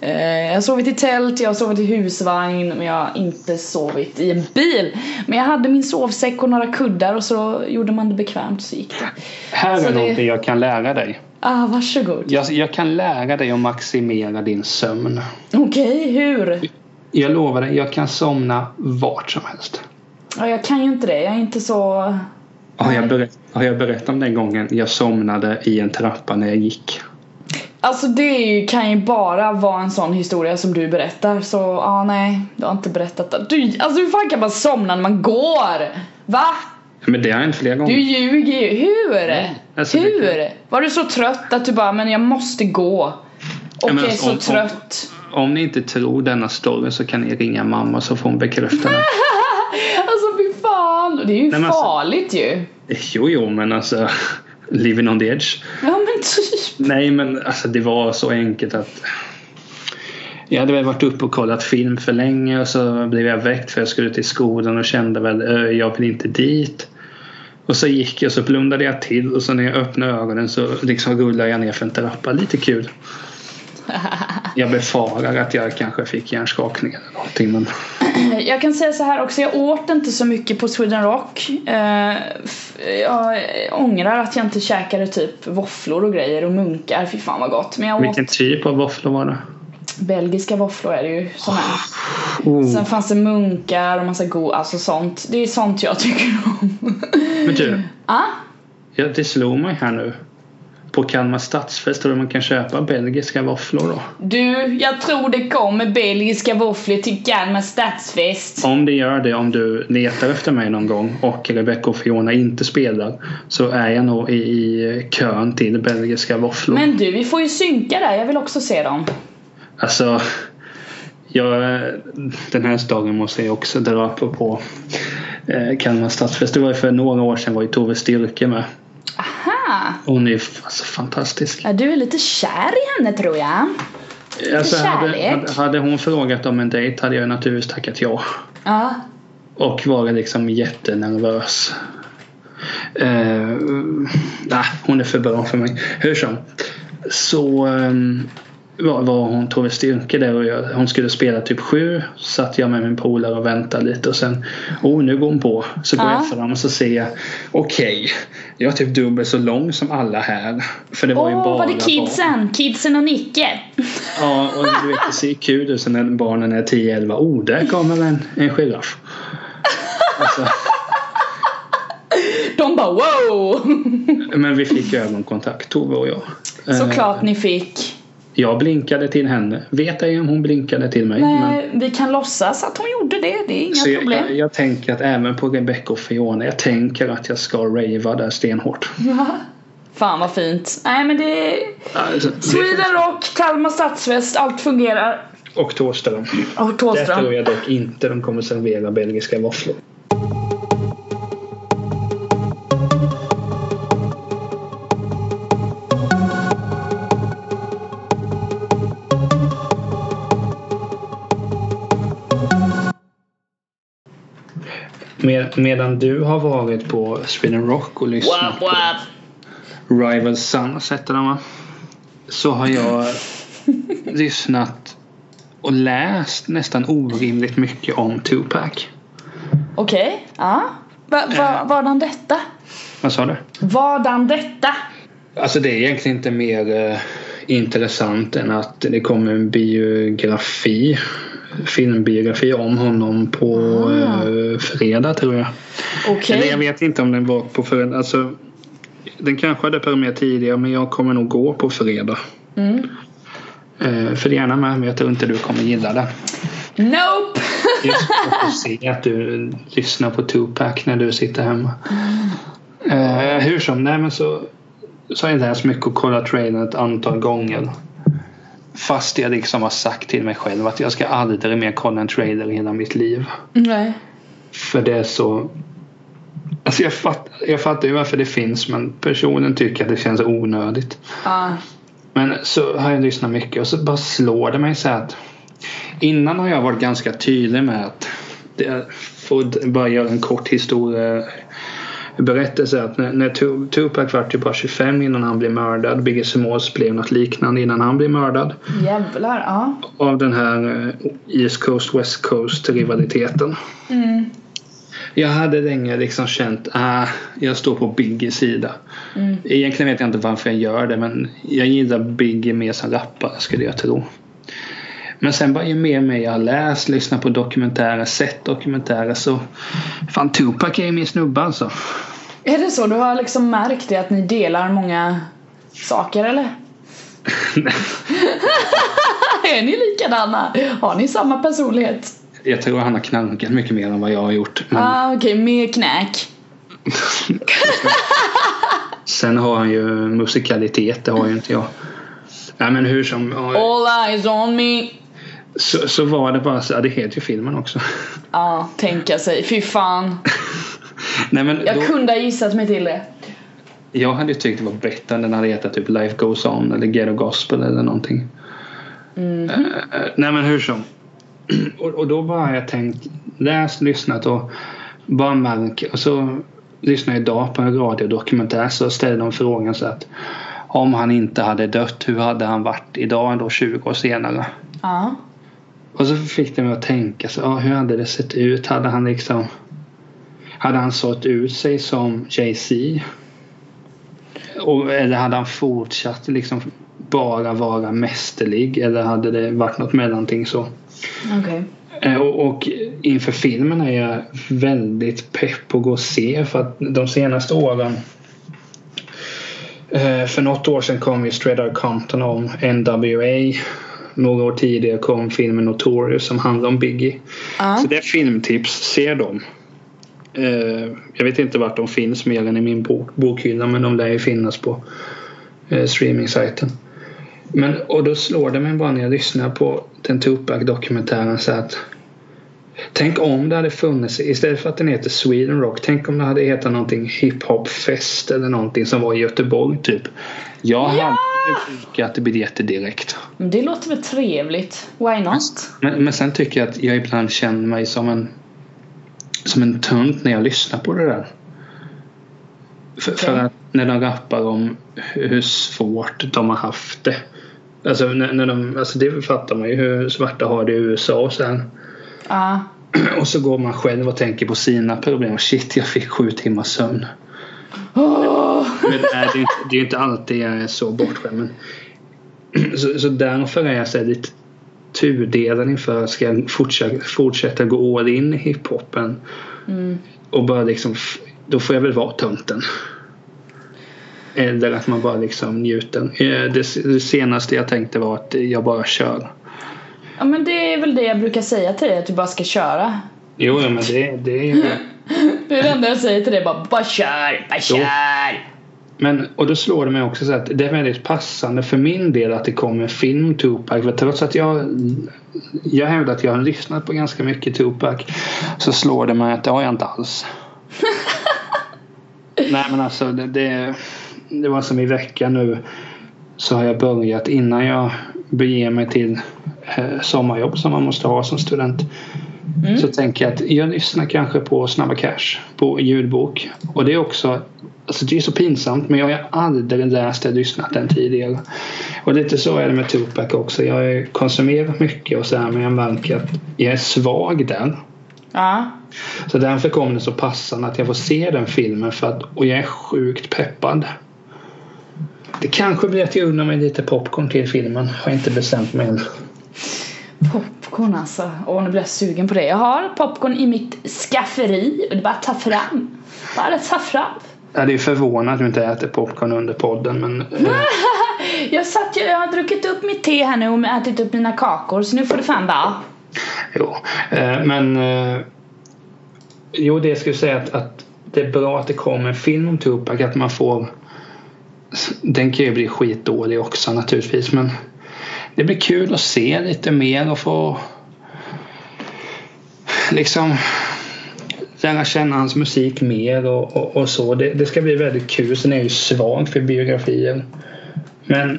Eh, Jag har sovit i tält, jag har sovit i husvagn men jag har inte sovit i en bil. Men jag hade min sovsäck och några kuddar och så gjorde man det bekvämt så gick det. Här Så är det- någonting jag kan lära dig. Ah, varsågod. Jag, jag kan lära dig att maximera din sömn. Okej, hur? Jag lovar dig, jag kan somna vart som helst. Ja, jag kan ju inte det. Jag är inte så... Har jag, berätt, har jag berättat om den gången jag somnade i en trappa när jag gick? Alltså det ju- kan ju bara vara en sån historia som du berättar så ja nej, du har inte berättat det. Du, alltså hur fan kan man somna när man går? Va? Men det har hänt flera gånger. Du ljuger ju. Hur? alltså, det- Hur? Var du så trött att du bara, men jag måste gå? Och är alltså, så om- om- trött. Om ni inte tror denna story så kan ni ringa mamma så får hon bekräfta den. Alltså fan. Det är ju Nej, alltså- farligt ju. Jo, jo, men alltså. Living on the edge. Ja men typ. Nej, men alltså det var så enkelt att. Jag hade väl varit uppe och kollat film för länge och så blev jag väckt för jag skulle till skolan och kände väl "Ö, jag vill inte dit. Och så gick jag och så blundade jag till och så när jag öppnade ögonen så liksom rullade jag ner för en trappa. Lite kul. Jag befarar att jag kanske fick hjärnskakning eller någonting men Jag kan säga så här också, jag åt inte så mycket på Sweden Rock. Eh, jag ångrar att jag inte käkade typ våfflor och grejer och munkar, fy fan vad gott. Men jag åt vilken typ av våfflor var det? belgiska våfflor är det ju som är. Oh. Sen fanns det munkar och massa god, alltså sånt. Det är sånt jag tycker om. Men du, ah? ja, det slog mig här nu. På Kalmar stadsfest tror du man kan köpa belgiska våfflor då? Du, jag tror det kommer belgiska våfflor till Kalmar stadsfest. Om det gör det, om du letar efter mig någon gång och Rebecca och Fiona inte spelar så är jag nog i, i kön till belgiska våfflor. Men du, vi får ju synka där, jag vill också se dem. Alltså, jag, den här dagen måste jag också dra på, på eh, Kalmar stadsfest. Det var ju för några år sedan var ju Tove Styrke med. Hon är alltså, fantastisk. Ja, du är lite kär i henne tror jag. Alltså, hade, kärlek. hade, hade hon frågat om en dejt hade jag naturligtvis tackat ja. Ja. Och varit liksom jättenervös. Eh, nej, hon är för bra för mig. Hur som. Så um, var, var hon Tove Styrke där och jag, hon skulle spela typ sju. Satt jag med min polare och väntade lite och sen oh nu går hon på. Så går Ja. jag fram och så ser jag okej. jag är typ dubbelt så lång som alla här. För det var Åh, ju bara var det barn. kidsen? Kidsen och Nicke? Ja, och du vet det ser kul ut så när barnen är 10-11. Oh, där kommer en, en giraff. Alltså, De bara wow! men vi fick ögonkontakt, Tove och jag. Eh, Såklart ni fick. Jag blinkade till henne. Vet ej om hon blinkade till mig. Men, Nej, vi kan låtsas att hon gjorde det, det är inga så problem. jag, jag tänker att även på Rebecca och Fiona, jag tänker att jag ska rava där stenhårt. Fan vad fint. Nej men det... Alltså, Sweden Rock, Kalmar stadsfest, allt fungerar. Och Thåström. Och Där tror Thåström. jag dock inte de kommer servera belgiska våfflor. Med, medan du har varit på Sweden Rock och lyssnat Wap, wap. på Rival Sons heter de va? Så har jag lyssnat och läst nästan orimligt mycket om Tupac. Okej, ja. Va, va, Eh. vadan detta? Vad sa du? Vadan detta? Alltså det är egentligen inte mer eh, intressant än att det kommer en biografi filmbiografi om honom på Ah. eh, fredag tror jag. Okej. Eller jag vet inte om den var på fredag. Alltså, den kanske hade premiär tidigare men jag kommer nog gå på fredag. Mm. Eh, för gärna med men jag tror inte du kommer gilla den. Nope! Just för att se att du lyssnar på Tupac när du sitter hemma. Eh, hur som, nej men så, så har jag läst mycket och kollat trailern ett antal gånger. Fast jag liksom har sagt till mig själv att jag ska aldrig mer kolla en trailer i hela mitt liv. Nej. För det är så... Alltså jag, fatt, jag fattar ju varför det finns men personen tycker att det känns onödigt. Ja. Men så har jag lyssnat mycket och så bara slår det mig så att innan har jag varit ganska tydlig med att det, för att bara göra en kort historia berättelse att när, när Tu- Tupac var typ bara 25 innan han blev mördad Biggie Smalls blev något liknande innan han blev mördad Jävlar, ja. av den här eh, East Coast West Coast rivaliteten. Mm. Jag hade länge liksom känt att äh, jag står på Biggies sida. Mm. Egentligen vet jag inte varför jag gör det men jag gillar Biggie mer som rappare skulle jag tro. Men sen bara ju mer och mer jag har läst, lyssnat på dokumentärer, sett dokumentärer så fan Tupac är ju min snubbe alltså. Är det så? Du har liksom märkt det att ni delar många saker eller? är ni likadana? Har ni samma personlighet? jag tror han har knarkat mycket mer än vad jag har gjort. Men Ah, okej, mer knäck. sen har han ju musikalitet, det har ju inte jag. Nej men hur som, All eyes on me. Så, så var det bara så, ja, det heter ju filmen också. Ja, tänka sig. Fy fan. Nej, men Jag då, kunde ha gissat mig till det. jag hade ju tyckt det var bättre än den hade hetat typ Life Goes On eller Ghetto Gospel eller någonting. Mm. Eh, nej men hur som. Och, och då bara har jag tänkt, läst, lyssnat och bara märkt. Och så lyssnade jag idag på en radiodokumentär så ställde de frågan så att om han inte hade dött, hur hade han varit idag då 20 år senare? Ja. Och så fick det mig att tänka, så, ja, hur hade det sett ut? Hade han liksom Hade han sått ut sig som Jay-Z? Och, eller hade han fortsatt liksom bara vara mästerlig? Eller hade det varit något mellanting så? Okej. Eh, Och, och inför filmen är jag väldigt pepp på att gå och se för att de senaste åren eh, för något år sedan kom ju Straight Outta Compton om NWA. Några år tidigare kom filmen Notorious som handlar om Biggie. Ja. Så det är filmtips, se dem. Eh, jag vet inte vart de finns mer än i min bok, bokhylla men de lär ju finnas på eh, streamingsajten. Men, och då slår det mig bara när jag lyssnar på den Tupac-dokumentären så att Tänk om det hade funnits, istället för att den heter Sweden Rock, tänk om det hade hetat någonting hiphop fest eller någonting som var i Göteborg typ. Jag hade bokat biljetter direkt. Men det låter väl trevligt. Why not? Men, men sen tycker jag att jag ibland känner mig som en som en tönt när jag lyssnar på det där. För, för Okej. att när de rappar om hur svårt de har haft det. Alltså, när, när de, alltså det fattar man ju hur svarta har det i USA och sen. Ja. Och så går man själv och tänker på sina problem. Shit, jag fick sju timmars sömn. Men det är, det är inte, det är inte alltid jag är så bortskämd. Men, så, så därför är jag så lite tudelad inför ska jag fortsätta, fortsätta gå all in i hiphopen. Mm. Och bara liksom, då får jag väl vara tönten. Eller att man bara liksom njuter. Eh, Det, det senaste jag tänkte var att jag bara kör. Ja men det är väl det jag brukar säga till dig, att du bara ska köra. Jo, men det, det är ju... Det är det enda jag säger till dig, bara, bara kör, bara Jo. kör! Men, och då slår det mig också så att det är väldigt passande för min del att det kommer en film Tupac. För trots att jag, jag hävdar att jag har lyssnat på ganska mycket Tupac så slår det mig att det har jag inte alls. Nej men alltså det, det, det var som i veckan nu så har jag börjat innan jag beger mig till eh, sommarjobb som man måste ha som student. Så tänker jag att jag lyssnar kanske på Snabba Cash på ljudbok. Och det är också Alltså det är så pinsamt men jag har aldrig läst eller lyssnat den tidigare. Och lite så är det med Tupac också. Jag har konsumerat mycket och så här men jag märker att jag är svag där. Ja. Så därför kom det så passande att jag får se den filmen för att, och jag är sjukt peppad. Det kanske blir att jag unnar mig lite popcorn till filmen. Jag har inte bestämt mig än. Popcorn alltså. Åh, nu blir jag sugen på det. Jag har popcorn i mitt skafferi och det är bara att ta fram. Bara ta fram. Ja, det är förvånande att du inte äter popcorn under podden men... Eh, Jag satt jag har druckit upp mitt te här nu och ätit upp mina kakor så nu får det fan vara. jo. Eh, men... Eh, jo, det jag skulle säga att, att det är bra att det kommer en film om Tupac. Att man får... Den kan ju bli skitdålig också naturligtvis men... Det blir kul att se lite mer och få... Liksom lära känna hans musik mer och, och, och så. Det, det ska bli väldigt kul. Sen är jag ju svag för biografier. Men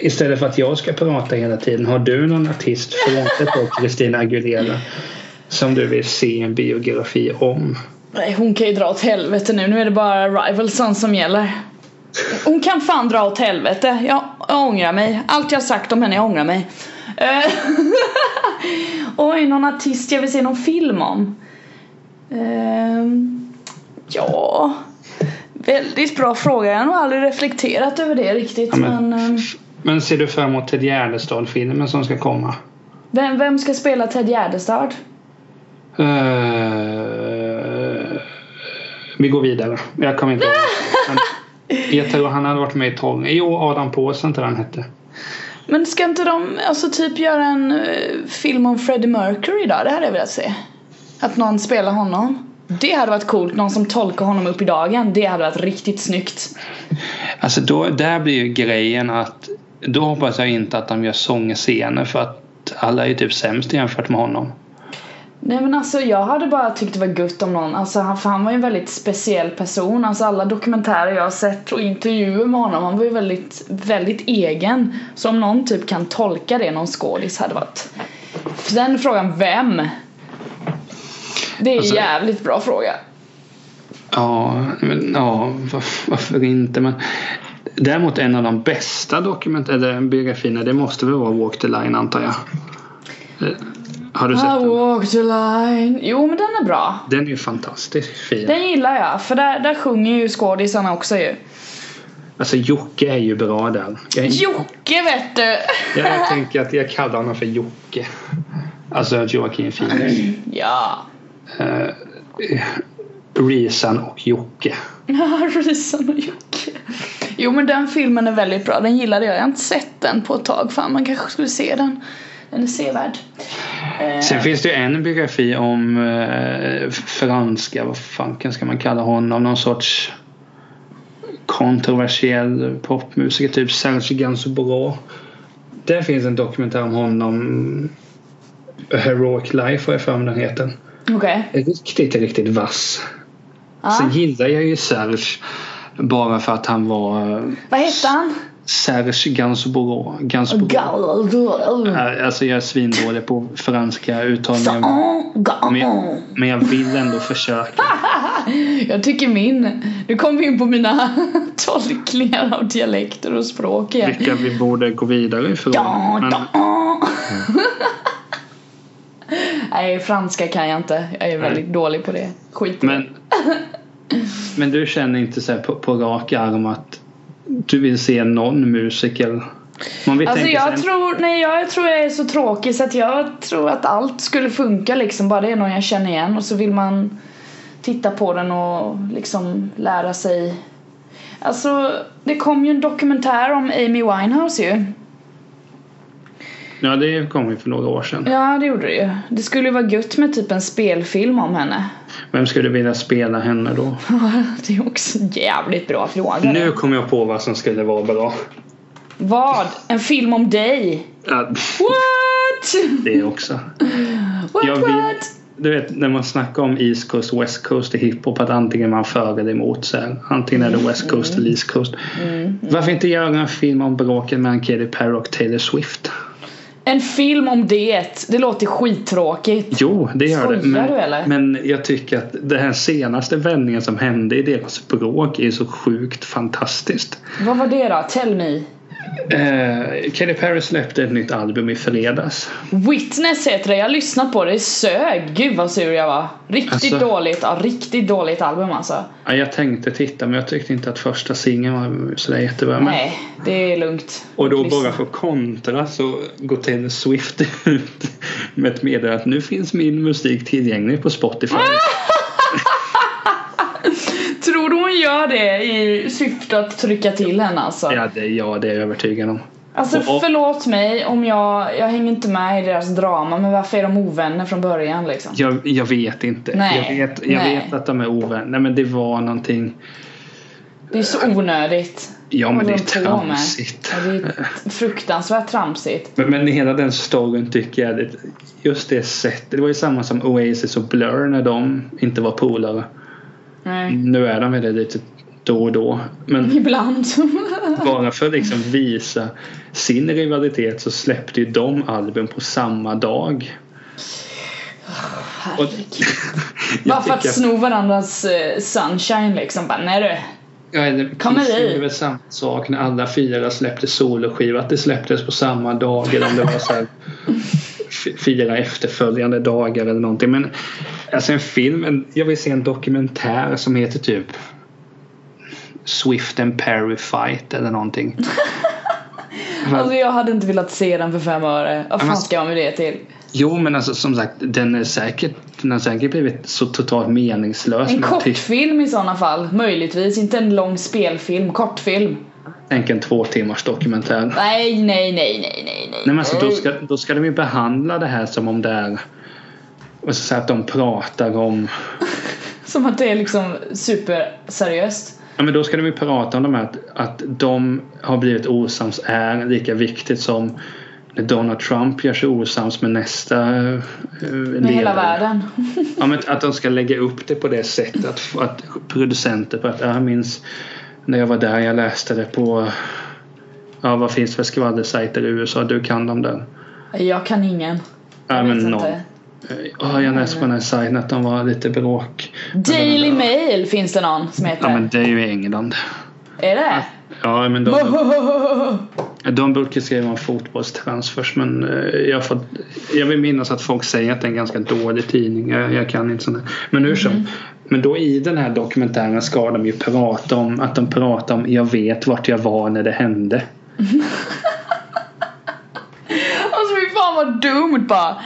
istället för att jag ska prata hela tiden, har du någon artist, frånsett då Christina Aguilera, som du vill se en biografi om? Nej, hon kan ju dra åt helvete nu. Nu är det bara Rivalson som gäller. Hon kan fan dra åt helvete. Jag, jag ångrar mig. Allt jag sagt om henne, jag ångrar mig. Eh, Oj, någon artist jag vill se någon film om. Ehm, ja, väldigt bra fråga. Jag har nog aldrig reflekterat över det riktigt. Ja, men- men, ehm, Men ser du fram emot Ted Gärdestad-filmen som ska komma? vem, vem ska spela Ted Gärdestad? Eh, vi går vidare. Jag kommer inte ihåg. Jag tror han hade varit med i tolv. Jo, Adam Påsen tror han hette. Men ska inte de alltså typ göra en eh, film om Freddie Mercury då? Det hade jag velat se. Att någon spelar honom. Det hade varit coolt. Någon som tolkar honom upp i dagen. Det hade varit riktigt snyggt. Alltså då, där blir ju grejen att då hoppas jag inte att de gör sångscener för att alla är ju typ sämst jämfört med honom. Nej men alltså jag hade bara tyckt det var gött om någon, alltså han, för han var ju en väldigt speciell person. Alltså alla dokumentärer jag har sett och intervjuer med honom, han var ju väldigt, väldigt egen. Så om någon typ kan tolka det, någon skådis hade varit... Sen frågan vem? Det är en Alltså- jävligt bra fråga. Ja, men, ja var- varför inte? Men däremot en av de bästa dokument eller biografierna det måste väl vara Walk the Line antar jag. Eh, Har du sett I den? walk the line. Jo men den är bra. Den är ju fantastiskt fin. Den gillar jag, för där, där sjunger ju skådisarna också ju. Alltså Jocke är ju bra där. Jag, Jocke vet du! jag, jag tänker att jag kallar honom för Jocke. Alltså Joakim Phoenix. ja. Uh, Reason och Jocke. Ja, Reason och Jocke. Jo men den filmen är väldigt bra, den gillade jag. Jag har inte sett den på ett tag. Fan man kanske skulle se den. Den är sevärd. Eh, Sen finns det ju en biografi om eh, franska, vad fanken ska man kalla honom? Någon sorts kontroversiell popmusiker, typ Serge Gainsbourg. Där finns en dokumentär om honom. Heroic Life har jag för mig den heter. Okej. Riktigt, riktigt vass. Ja. Sen gillar jag ju Serge bara för att han var eh, Vad hette han? Serge Gainsbourg. Gainsbourg. Alltså jag är svindålig på franska uttalningar. Men, jag vill ändå försöka. Jag tycker min... Nu kom vi in på mina tolkningar av dialekter och språk igen. Vilka vi borde gå vidare ifrån. Men. Nej, franska kan jag inte. Jag är väldigt dålig på det. Skit i men, men du känner inte så på, på rak arm att du vill se någon musiker? Man vill Alltså jag sig- tror, nej jag tror jag är så tråkig så att jag tror att allt skulle funka liksom. Bara det är någon jag känner igen och så vill man titta på den och liksom lära sig. Alltså det kom ju en dokumentär om Amy Winehouse ju. Ja, det kom ju för några år sedan. Ja det gjorde det ju. Det skulle ju vara gött med typ en spelfilm om henne. Vem skulle vilja spela henne då? det är också en jävligt bra fråga. Nu kommer jag på vad som skulle vara bra. Vad? En film om dig? What? det också. What Jag vill- what? Du vet när man snackar om East Coast West Coast i hiphop att antingen man för eller emot så här. Antingen är det West Coast eller East Coast. Mm. Varför inte göra en film om bråket mellan Katy Perry och Taylor Swift? En film om det. Det låter skittråkigt. Jo, det gör Skojar det. Men, du, eller? men jag tycker att den här senaste vändningen som hände i deras språk är så sjukt fantastiskt. Vad var det då? Tell me. Eh, Katy Perry släppte ett nytt album i fredags. Witness heter det. Jag har lyssnat på det. Det sög. Gud vad sur jag var. Riktigt Alltså- dåligt. Ja, riktigt dåligt album alltså. Ja, jag tänkte titta men jag tyckte inte att första singeln var sådär jättebra. Nej, det är lugnt. och då Lyssna. bara för kontra så går Taylor Swift ut med ett meddelande att nu finns min musik tillgänglig på Spotify. Tror du hon gör det i syfte att trycka till henne alltså? Ja, det, ja, det är jag övertygad om. Alltså Och- och- förlåt mig om jag, jag hänger inte med i deras drama men varför är de ovänner från början liksom? Jag, jag vet inte. Nej, jag vet, jag nej. vet att de är ovänner. Nej men det var någonting. Det är så onödigt. Ja men det är tramsigt. Ja, det är fruktansvärt tramsigt. Men, men hela den storyn tycker jag. Just det sättet. Det var ju samma som Oasis och Blur när de inte var polare. Nej. Nu är de väl det lite då och då. Men Ibland. bara för att liksom visa sin rivalitet så släppte ju de album på samma dag. Och, Bara för att sno varandras eh, sunshine liksom. Bara, nej du. Ja, det, Kommer Kiss vi? gjorde väl samma sak när alla fyra släppte soloskiva. Att det släpptes på samma dag eller om det var så här fyra efterföljande dagar eller någonting. Men alltså en film, en, jag vill se en dokumentär som heter typ Swift and Perry Fight eller någonting. Alltså jag hade inte velat se den för fem öre. Vad fan ska jag med det till? Jo men alltså som sagt den är säkert den har säkert blivit så totalt meningslös. En kortfilm i sådana fall. Möjligtvis. Inte en lång spelfilm. Kortfilm. Tänk en två timmars dokumentär. Nej, nej, nej, nej, nej, nej. Nej men alltså då ska, då ska de ju behandla det här som om det är och så att de pratar om Som att det är liksom superseriöst. Ja men då ska de ju prata om de här att, att de har blivit osams är lika viktigt som när Donald Trump gör sig osams med nästa uh, Med hela världen. Ja men att de ska lägga upp det på det sättet att, att producenter på att jag minns när jag var där jag läste det på ja vad finns det för skvallersajter i USA du kan dem där Jag kan ingen. Ja Jag men vet någon inte. Ja, jag läste på den här sajten att de var lite bråk. Daily Mail finns det någon som heter. Ja men det är ju England. Är det? Ja men de, de brukar skriva om fotbollstransfers men eh, jag, får, jag vill minnas att folk säger att det är en ganska dålig tidning. Jag, jag kan inte sånt. Men hur som. Men då i den här dokumentären ska de ju prata om att de pratar om jag vet vart jag var när det hände. Alltså fy fan vad dumt bara.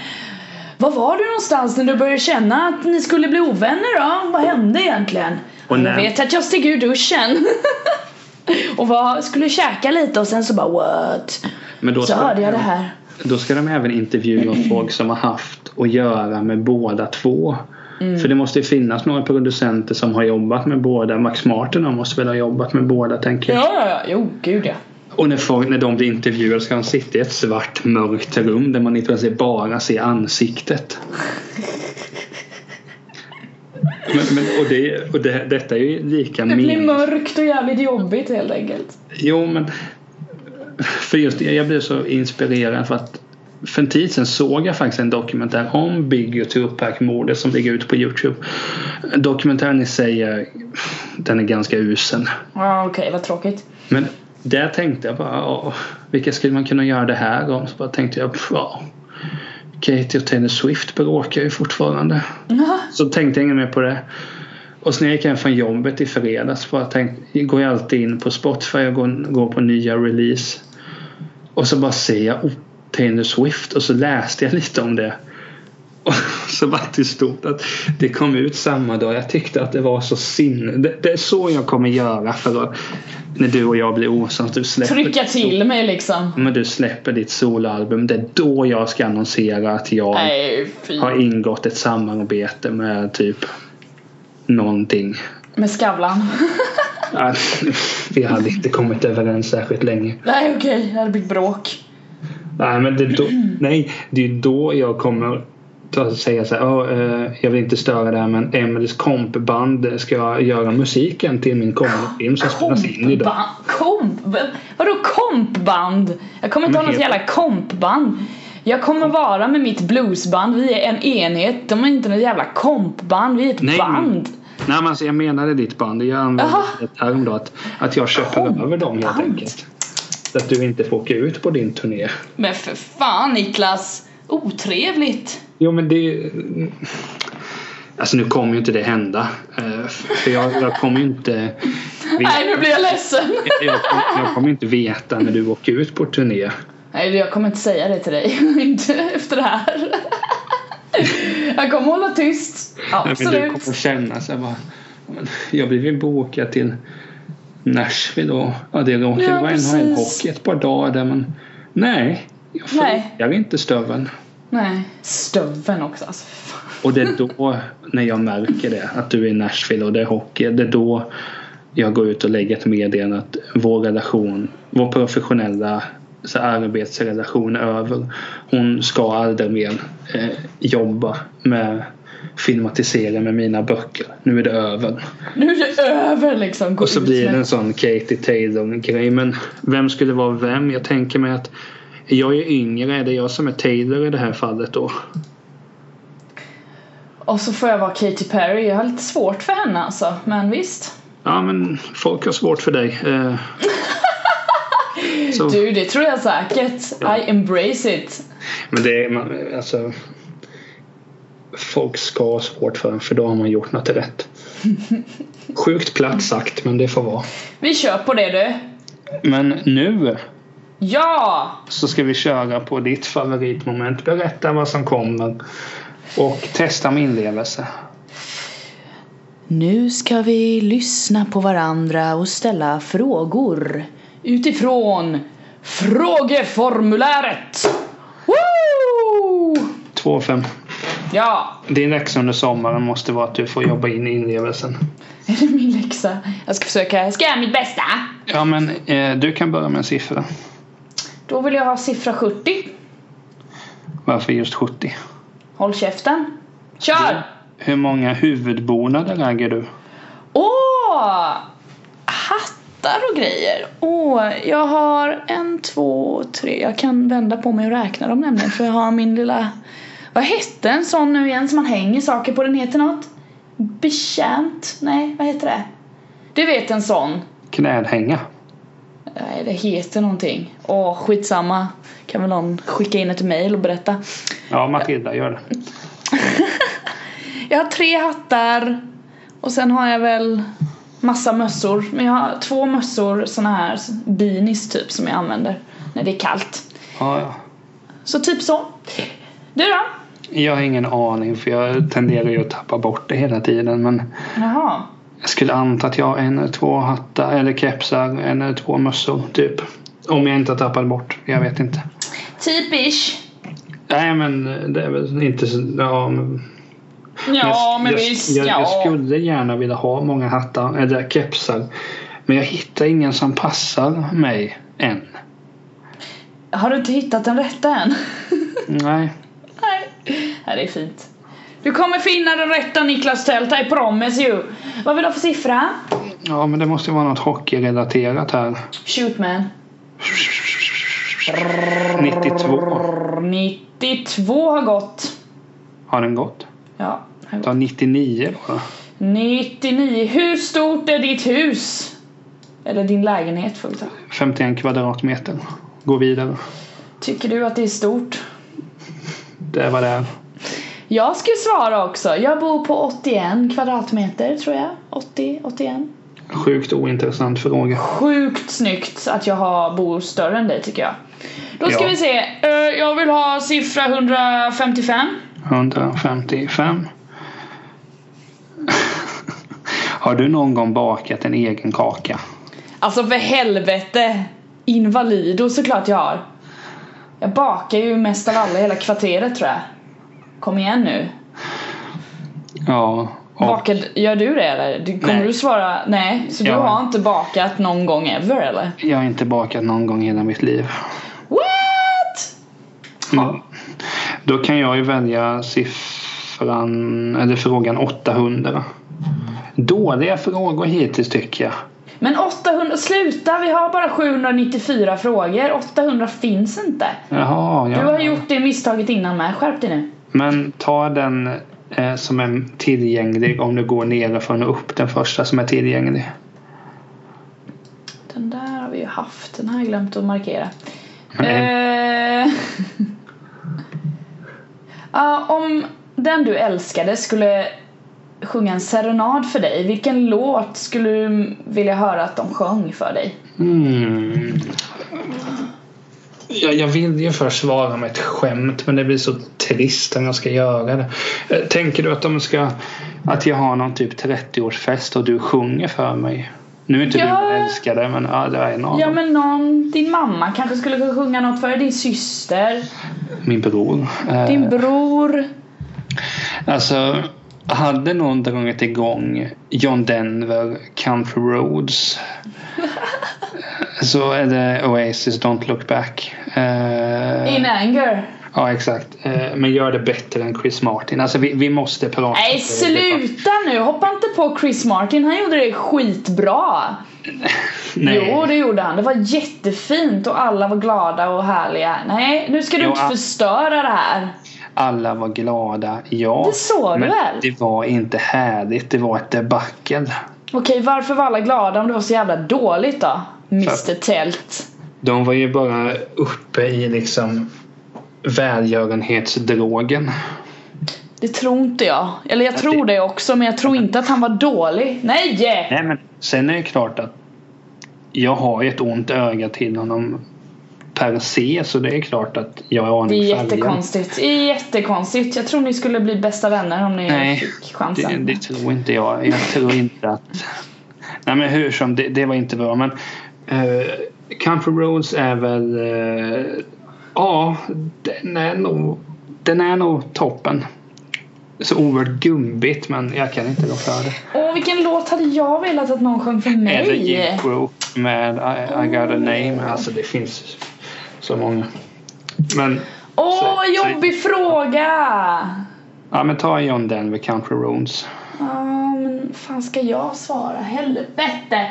Var var du någonstans när du började känna att ni skulle bli ovänner då? Vad hände egentligen? Och jag vet att jag steg ur duschen. och var, skulle käka lite och sen så bara what? Men då Så hörde jag de, det här. då ska de även intervjua folk som har haft att göra med båda två. För det måste ju finnas några producenter som har jobbat med båda. Max Martin måste väl ha jobbat med båda tänker jag. Ja, ja, ja. Jo, gud ja. Och när, folk, när de blir intervjuade ska de sitta i ett svart mörkt rum där man i princip bara ser ansiktet. Men, men, och det, och det, detta är ju lika Det blir mörkt och jävligt jobbigt helt enkelt. Jo men för just jag blev så inspirerad för att för en tid sedan såg jag faktiskt en dokumentär om Biggie och Tupac-mordet som ligger ute på Youtube. Dokumentären i sig är, den är ganska usel. Ja, okej, vad tråkigt. Men där tänkte jag bara, ja, vilka skulle man kunna göra det här om? Så bara tänkte jag, ja, Katie och Taylor Swift bråkar ju fortfarande. Så tänkte jag inget mer på det. Och sen när jag gick hem från jobbet i fredags bara tänkte, går jag alltid in på Spotify och går, går på nya release. Och så bara ser jag oh, Taylor Swift och så läste jag lite om det. Och så var det stort att det kom ut samma dag. Jag tyckte att det var så sinne. Det, det är så jag kommer göra för att när du och jag blir osams. Du släpper Trycka till mig liksom. men du släpper ditt soloalbum. Det är då jag ska annonsera att jag Nej, har ingått ett samarbete med typ någonting. Med Skavlan. Vi hade inte kommit överens särskilt länge. Nej, okej. Det hade blivit bråk. Nej, men det är då, nej, det är då jag kommer ta säga så här. "Ja, eh, jag vill inte störa det här men Emelies kompband ska göra musiken till min kommande film som spelas in idag. Kompband? Komp? Vadå kompband? Jag kommer inte Men ha något heter- jävla kompband. Jag kommer vara med mitt bluesband, vi är en enhet. De är inte något jävla kompband, vi är ett Nej, band. Nej men alltså jag menade ditt band. Jag använde Jaha. ett term då att, att jag köper över dem helt Kompband. enkelt. Så att du inte får åka ut på din turné. Men för fan Niklas! Otrevligt! Jo men det... Alltså nu kommer ju inte det hända. Eh, För jag, jag kommer ju inte... veta- Nej nu blir jag ledsen! jag, kommer- jag kommer inte veta när du åker ut på turné. Nej jag kommer inte säga det till dig, inte efter det här. Jag kommer hålla tyst. Nej, Men du Absolut. kommer känna så här bara... "Ja, men Jag blev ju bokad till Nashville och ja, det vara precis. NHL-hockey ett par dagar där men nej, jag Nej. frågar inte stöveln. Nej, stöveln också alltså. Och det är då när jag märker det, att du är i Nashville och det är hockey, det är då jag går ut och lägger ett meddelande att vår relation, vår professionella så arbetsrelation är över. Hon ska aldrig mer eh, jobba med filmatisera med mina böcker. Nu är det över. Nu är det över liksom. Gå Och så blir det en sån Katie Taylor grej. Men vem skulle vara vem? Jag tänker mig att jag är yngre. Är det jag som är Taylor i det här fallet då? Och så får jag vara Katy Perry. Jag har lite svårt för henne alltså. Men visst. Ja men folk har svårt för dig. Eh, så, Du, det tror jag säkert. Ja. I embrace it. Men det är man, alltså Folk ska ha svårt för en för då har man gjort något rätt. Sjukt platt sagt men det får vara. Vi kör på det du. Men nu Ja! så ska vi köra på ditt favoritmoment. Berätta vad som kommer. Och testa med inlevelse. Nu ska vi lyssna på varandra och ställa frågor utifrån frågeformuläret. Woo! 2-5. Ja, Din läxa under sommaren måste vara att du får jobba in inlevelsen. är det min läxa? Jag ska försöka, jag ska göra mitt bästa. Ja men eh, du kan börja med en siffra. Då vill jag ha siffra 70. Varför just 70? Håll käften. Kör! Hur många huvudbonader äger du? Åh! Hattar och grejer. Åh, jag har en, två, tre. Jag kan vända på mig och räkna dem nämligen för jag har min lilla... Vad hette en sån nu igen som man hänger saker på? Den heter något? Betjänt? Nej, vad heter det? Du vet en sån. Knädhänga. Nej, det heter någonting. Åh, skitsamma. Kan väl någon skicka in ett mail och berätta. Ja Matilda gör det. Jag har tre hattar och sen har jag väl massa mössor. Men jag har två mössor såna här beanies typ som jag använder när det är kallt. Ja, ja. Så typ så. Du då? Jag har ingen aning för jag tenderar ju att tappa bort det hela tiden men Jaha. Jag skulle anta att jag har en eller två hattar eller kepsar, en eller två mössor typ. Om jag inte har tappat bort, jag vet inte. Typish. Nej men det är väl inte så... Ja, men, Ja, men jag, visst. jag, ja. jag skulle gärna vilja ha många hattar eller kepsar. Men jag hittar ingen som passar mig än. Har du inte hittat den rätta än? Nej. Nej. Nej, det är fint. Du kommer finna den rätta Niklas Tält, I promise you. Vad vill du ha för siffra? Ja men det måste vara något hockeyrelaterat här. Shoot man. 92. 92 har gått. Har den gått? Ja, gått. Ta 99 då. 99. Hur stort är ditt hus? Eller din lägenhet får vi ta. 51 kvadratmeter. Gå vidare. Tycker du att det är stort? Det var det är. Jag ska svara också. Jag bor på 81 kvadratmeter tror jag. 80, 81. Sjukt ointressant fråga. Sjukt snyggt att jag har, bor större än dig tycker jag. Då ska Ja. vi se. Eh, jag vill ha siffra 155. 155. Har du någon gång bakat en egen kaka? Alltså för helvete! Invalido såklart jag har. Jag bakar ju mest av alla i hela kvarteret tror jag. Kom igen nu. Ja. Och Bakad, gör du det eller? Kommer Nej. du svara nej? Så du Ja. har inte bakat någon gång ever eller? jag har inte bakat någon gång i hela mitt liv. What? Mm. Då kan jag ju välja siffran, eller frågan 800. Dåliga frågor hittills tycker jag. Men 800, sluta! Vi har bara 794 frågor. 800 finns inte. Jaha, ja. Du har gjort det misstaget innan med. Skärp dig nu. Men ta den eh, som är tillgänglig om du går nerifrån och upp den första som är tillgänglig. Den där har vi ju haft. Den har jag glömt att markera. Eh, ja, om den du älskade skulle sjunga en serenad för dig, vilken låt skulle du vilja höra att de sjöng för dig? Mm. Jag, jag vill ju först svara med ett skämt men det blir så trist om jag ska göra det. Eh, Tänker du att de ska att jag har någon typ 30-årsfest och du sjunger för mig? Nu är inte Ja. du älskade men ja, det är någon. Ja men någon, din mamma kanske skulle kunna sjunga något för dig, din syster, Min bror. Eh, din bror. Alltså, hade någon dragit igång John Denver, Country Roads så är det Oasis Don't Look Back. Eh, In anger. ja, exakt. Eh, men gör det bättre än Chris Martin. Alltså, vi, vi måste prata. Nej sluta nu, hoppa inte på Chris Martin, han gjorde det skitbra. Nej. Jo det gjorde han, det var jättefint och alla var glada och härliga. Nej nu ska du Jo, inte förstöra det här. Alla var glada, ja. Det såg du men väl? det var inte härligt. Det var ett debacle. Okej varför var alla glada om det var så jävla dåligt då? Mr Tält. De var ju bara uppe i liksom välgörenhetsdrogen. Det tror inte jag. Eller jag tror det också men jag tror inte att han var dålig. Nej! Nej men sen är det klart att jag har ju ett ont öga till honom per se så det är klart att jag är Det aning är jättekonstigt. Det är jättekonstigt. Jag tror ni skulle bli bästa vänner om ni Nej, fick Det, chansen. det tror inte jag. Jag tror inte att... Nej men hur som, det, det var inte bra men Country Roads är väl... eh, Ja, den är nog... Den är nog toppen. Så oerhört gubbigt men jag kan inte gå för det. Åh vilken låt hade jag velat att någon sjöng för Eller mig? Jethro med I, I got a name. Alltså det finns så många. Men Åh Så- så- jobbig fråga! ja men ta John Denver Country Roads. Ja men fan ska jag svara? Helvete!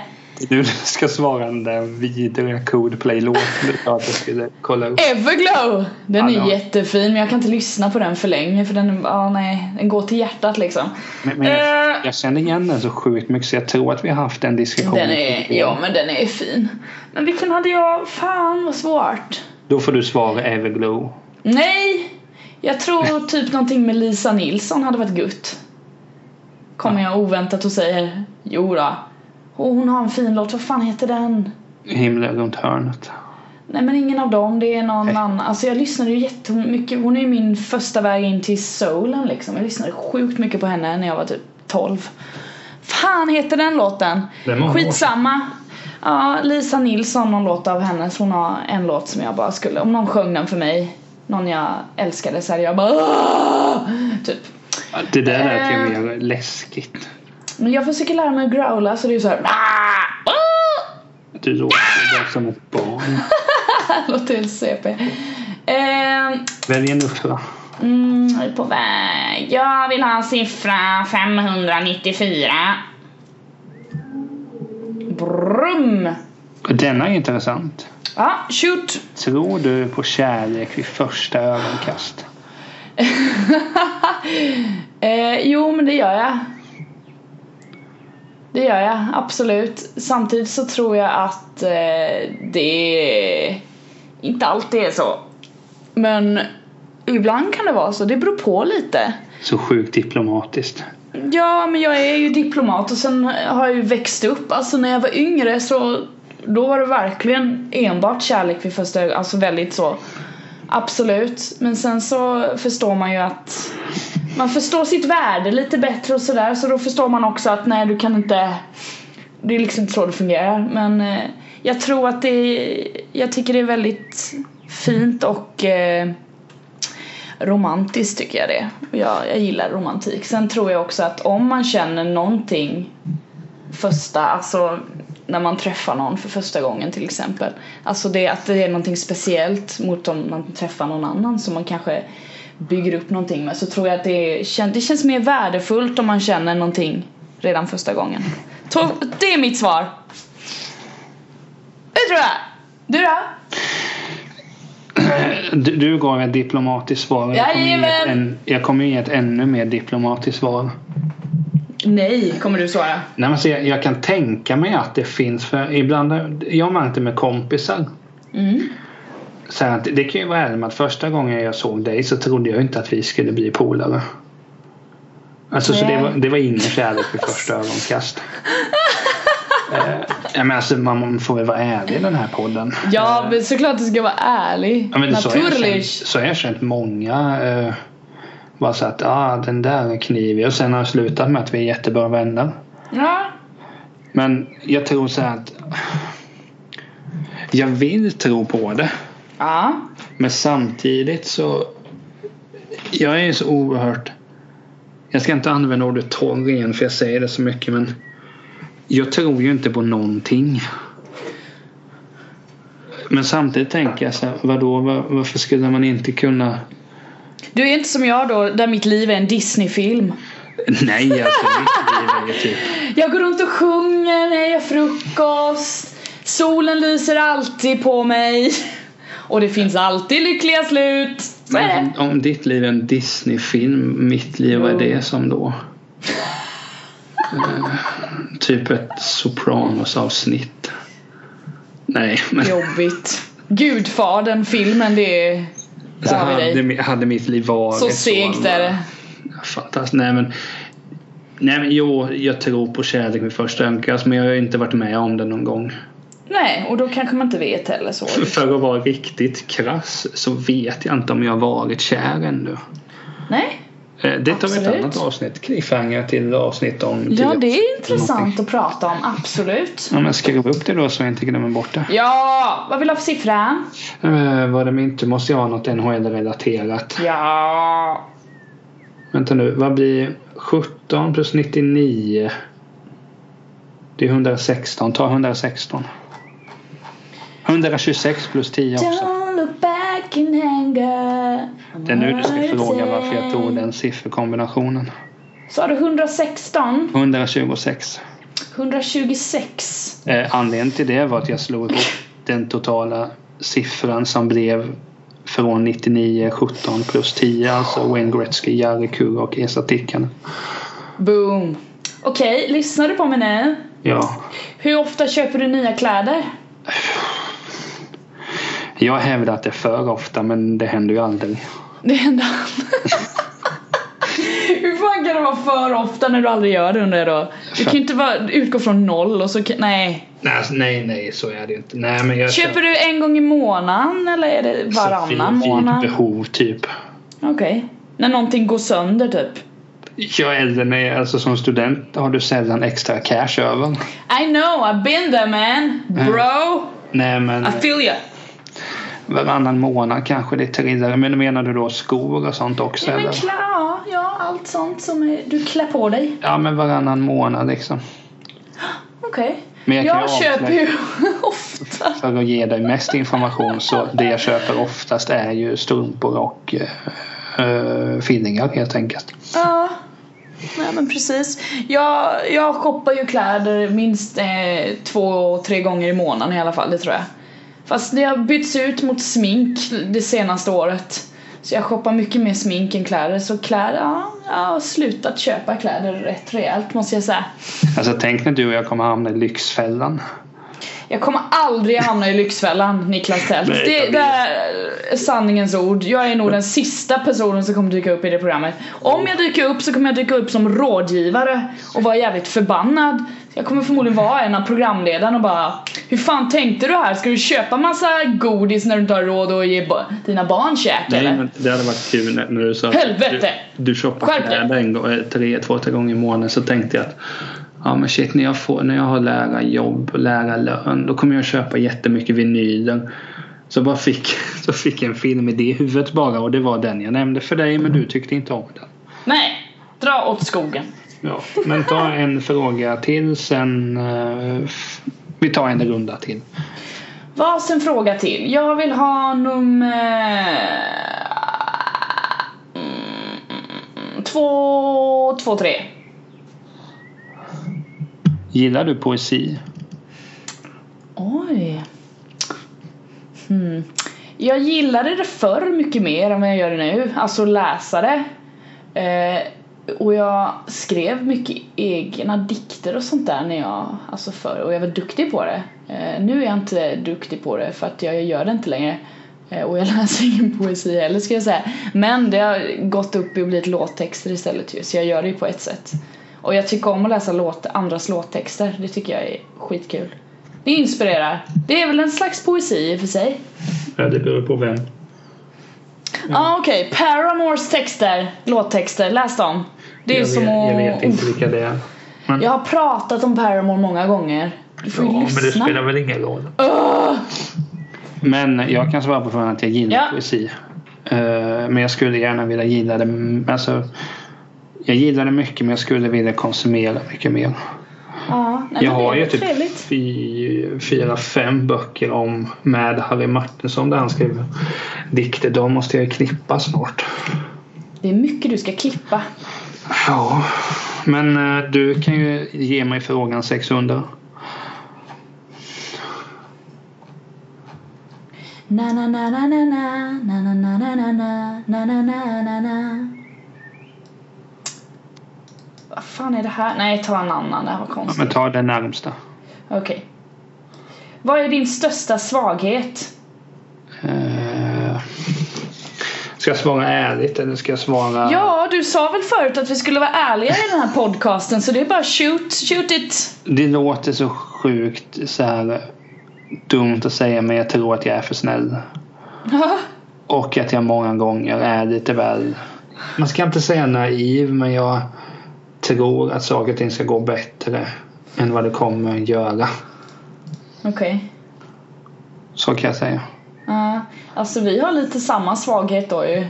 Du ska svara den där vidriga Coldplay-låten du sa att jag skulle kolla upp. Everglow! Den Ja, är ja. jättefin men jag kan inte lyssna på den för länge för den, ja nej, den går till hjärtat liksom. Men, men jag, Eh. jag känner igen den så sjukt mycket så jag tror att vi har haft den diskussionen. Den är, ja men den är fin. Men vilken hade jag, fan vad svårt. Då får du svara Everglow. Nej! Jag tror typ någonting med Lisa Nilsson hade varit gutt. Kommer jag oväntat och säger jo då. Och hon har en fin låt, vad fan heter den? Himlen runt hörnet. Nej men ingen av dem, det är någon Nej. annan. Alltså jag lyssnade ju jättemycket, hon är ju min första väg in till soulen liksom. Jag lyssnade sjukt mycket på henne när jag var typ 12. Fan heter den låten? Skitsamma. Ja, Lisa Nilsson, någon låt av hennes. Hon har en låt som jag bara skulle, om någon sjöng den för mig, någon jag älskade så hade jag bara "Åh!" Typ. Det där lät ju Eh. mer läskigt. Men jag försöker lära mig att growla så det är ju såhär Du låter bara som ett barn. Låter helt CP. Ehm, Välj en uppra. Mm, jag är på väg. Jag vill ha siffra 594. Brum! Denna är intressant. Ja, shoot! Tror du på kärlek vid första ögonkast? eh, jo, men det gör jag. Det gör jag, absolut. Samtidigt så tror jag att eh, det inte alltid är så. Men ibland kan det vara så, det beror på lite. Så sjukt diplomatiskt. Ja, men jag är ju diplomat och sen har jag ju växt upp. Alltså när jag var yngre så då var det verkligen enbart kärlek vid första ögonkastet. Alltså väldigt så. Absolut. Men sen så förstår man ju att man förstår sitt värde lite bättre och sådär. Så då förstår man också att nej, du kan inte det är liksom inte så det fungerar. Men eh, jag tror att det är, jag tycker det är väldigt fint och eh, romantiskt tycker jag det. Och jag, jag gillar romantik. Sen tror jag också att om man känner någonting första, alltså när man träffar någon för första gången till exempel. Alltså det att det är någonting speciellt mot om man träffar någon annan som man kanske bygger upp någonting med så tror jag att det, kän- det känns mer värdefullt om man känner någonting redan första gången. Det är mitt svar. Det tror jag. Du då? Du, du gav ett diplomatiskt svar. Jag kommer, ge ett, en, jag kommer ge ett ännu mer diplomatiskt svar. Nej, kommer du svara. Nej, men så jag, jag kan tänka mig att det finns. För ibland, jag har märkt det med kompisar. Mm. Så att, det kan ju vara ärligt med att första gången jag såg dig så trodde jag inte att vi skulle bli polare. Alltså, så det var, det var ingen kärlek vid första ögonkast. eh, men alltså, man får väl vara ärlig i den här podden. Ja, men såklart du ska vara ärlig. Ja, men Naturligt. Så har jag känt många. Eh, bara så att ah, den där är knivig. Och sen har jag slutat med att vi är jättebra vänner. Ja. Men jag tror så här att. Jag vill tro på det. Ja. Men samtidigt så. Jag är så oerhört. Jag ska inte använda ordet torr igen för jag säger det så mycket men. Jag tror ju inte på någonting. Men samtidigt tänker jag så här, vadå, var, varför skulle man inte kunna Du är inte som jag då, där mitt liv är en Disney-film. Nej, alltså mitt liv är typ... Jag går runt och sjunger när jag gör frukost. Solen lyser alltid på mig. Och det finns alltid lyckliga slut. Så är det. Om, om ditt liv är en Disney-film, mitt liv, vad är det som då? Eh, typ ett Sopranos-avsnitt. Nej, men... Jobbigt. Gudfadern, filmen, det är... Så Där har vi dig. hade, hade mitt liv varit Så segt är det. Fantastiskt. Nej men, nej men jo, jag tror på kärlek med första ögonkast men jag har inte varit med om det någon gång. Nej, och då kanske man inte vet heller så. För att vara riktigt krass så vet jag inte om jag har varit kär ännu. Nej. Eh, Det tar vi ett annat avsnitt. Cliffhanger till avsnitt om... Ja, till- det är intressant någonting. att prata om, absolut. Ja, men skriv upp det då så jag inte glömmer bort det. Ja, vad vill du ha för siffra? Eh, vad det inte måste jag ha något NHL-relaterat. Ja. Vänta nu, vad blir 17 plus 99? Det är 116. Ta 116. 126 plus 10 också. Det är nu du ska fråga varför jag tog den sifferkombinationen. Så har du 116, 126. 126. Eh, anledningen till det var att jag slog ihop den totala siffran som blev från 99, 17 plus 10. Alltså Wayne Gretzky, Jari Kurra och Esa Tikkanen. Boom. Okej, lyssnar du på mig nu? Ja. Hur ofta köper du nya kläder? Jag hävdar att det är för ofta men det händer ju aldrig. Det händer Hur fan kan det vara för ofta när du aldrig gör det undrar jag då? Du kan ju inte bara utgå från noll och så nej. Nej, alltså, nej, nej så är det inte. Nej, men jag Köper du en gång i månaden eller är det varannan vid, vid månad? behov typ. Okej. När någonting går sönder typ? Jag är äldre jag, alltså som student har du sällan extra cash över. I know, I've been there man. Bro, Nej men I feel you. Varannan månad kanske det trillar. Men menar du då skor och sånt också Ja, men klar, ja, ja, allt sånt som är, du klär på dig. Ja men varannan månad liksom. Okej. Men jag Jag köper ju ofta. För att ge dig mest information så det jag köper oftast är ju strumpor och uh, fillingar helt enkelt. Ja. Nej men precis. Jag, jag shoppar ju kläder minst eh, två, tre gånger i månaden i alla fall, det tror jag. Fast det har bytts ut mot smink det senaste året. Så jag shoppar mycket mer smink än kläder. Så kläder, ja, jag har slutat köpa kläder rätt rejält måste jag säga. Alltså tänk när du och jag kommer hamna i Lyxfällan. Jag kommer aldrig hamna i Lyxfällan, Niklas Tält. Nej, Det, det är sanningens ord. Jag är nog den sista personen som kommer dyka upp i det programmet. Om jag dyker upp så kommer jag dyka upp som rådgivare och vara jävligt förbannad. Jag kommer förmodligen vara en av programledarna och bara Hur fan tänkte du här? Ska du köpa massa godis när du inte har råd att ge dina barn käk Nej eller? men det hade varit kul när, du sa Helvete! du, du shoppar kläder en gång, eh, tre, två, tre gånger i månaden så tänkte jag att Ja men shit när jag, får, när jag har lärarjobb och lärarlön då kommer jag köpa jättemycket vinyler. Så bara fick, så fick jag en film i det huvudet bara och det var den jag nämnde för dig men du tyckte inte om den. Nej, dra åt skogen. Ja, men ta en fråga till sen eh, vi tar en runda till. Varsin fråga till. Jag vill ha nummer... Mm, mm, mm, Två, två, tre. Gillar du poesi? Oj. Hmm. Jag gillade det förr mycket mer än vad jag gör det nu. Alltså läsa det. Eh, och jag skrev mycket egna dikter och sånt där när jag, alltså förr. Och jag var duktig på det. Eh, nu är jag inte duktig på det för att jag gör det inte längre. Eh, och jag läser ingen poesi heller ska jag säga. Men det har gått upp och blivit låttexter istället ju. Så jag gör det ju på ett sätt. Och jag tycker om att läsa låt, andras låttexter. Det tycker jag är skitkul. Det inspirerar. Det är väl en slags poesi i och för sig. Ja, det beror på vem. Ja ah, okej, okay. Paramores texter, låttexter, läs dem. Det är jag som vet, att... Jag vet inte vilka det är. Men, Jag har pratat om Paramore många gånger. Du får ja, ju men det lyssna. spelar väl ingen roll. Ugh! Men jag kan svara på frågan att jag gillar Ja. poesi. Eh, men jag skulle gärna vilja gilla det. Alltså, jag gillar det mycket men jag skulle vilja konsumera mycket mer. Nej, jag har ju typ fy, fyra, fem böcker om med Harry Martinsson där han skriver dikter. De måste jag klippa snart. Det är mycket du ska klippa. Ja, men eh, du kan ju ge mig frågan 600. Na na na na na na na na na na na na na na na na na Vad fan är det här? Nej, ta en annan. Det här var Ja, konstigt. men ta den närmsta. Okej. Vad är din största svaghet? Eh, ska jag svara ärligt eller ska jag svara... Ja, du sa väl förut att vi skulle vara ärliga i den här podcasten så det är bara shoot, shoot it. Det låter så sjukt så här dumt att säga men jag tror att jag är för snäll. Och att jag många gånger är lite väl... Man ska inte säga naiv men jag tror att saker och ting ska gå bättre än vad det kommer göra. Okej. Så kan jag säga. Ja, alltså vi har lite samma svaghet då ju.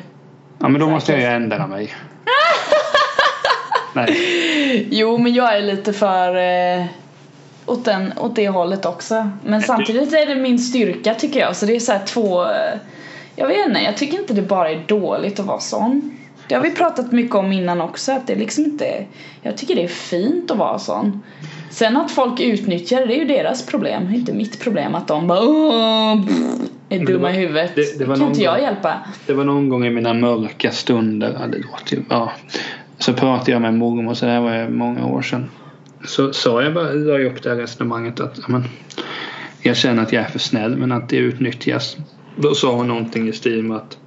Ja men då måste jag ju ändra mig. Nej. Jo, men jag är lite för eh, åt, den, åt det hållet också. Men samtidigt är det min styrka tycker jag. Så det är så här två... Eh, jag vet inte, jag tycker inte det bara är dåligt att vara sån. Det har vi pratat mycket om innan också. Att det liksom inte... Jag tycker det är fint att vara sån. Sen att folk utnyttjar det, det är ju deras problem. Inte mitt problem att de bara "Åh, pff", är dumma var- i huvudet. det- det kan inte jag gång- hjälpa. Det var någon gång i mina mörka stunder. Ja, det låter ja. Så pratade jag med mormor, så det här var många år sedan. Så sa jag bara, la jag upp det här resonemanget att men, jag känner att jag är för snäll men att det utnyttjas. Då sa hon någonting i stil med att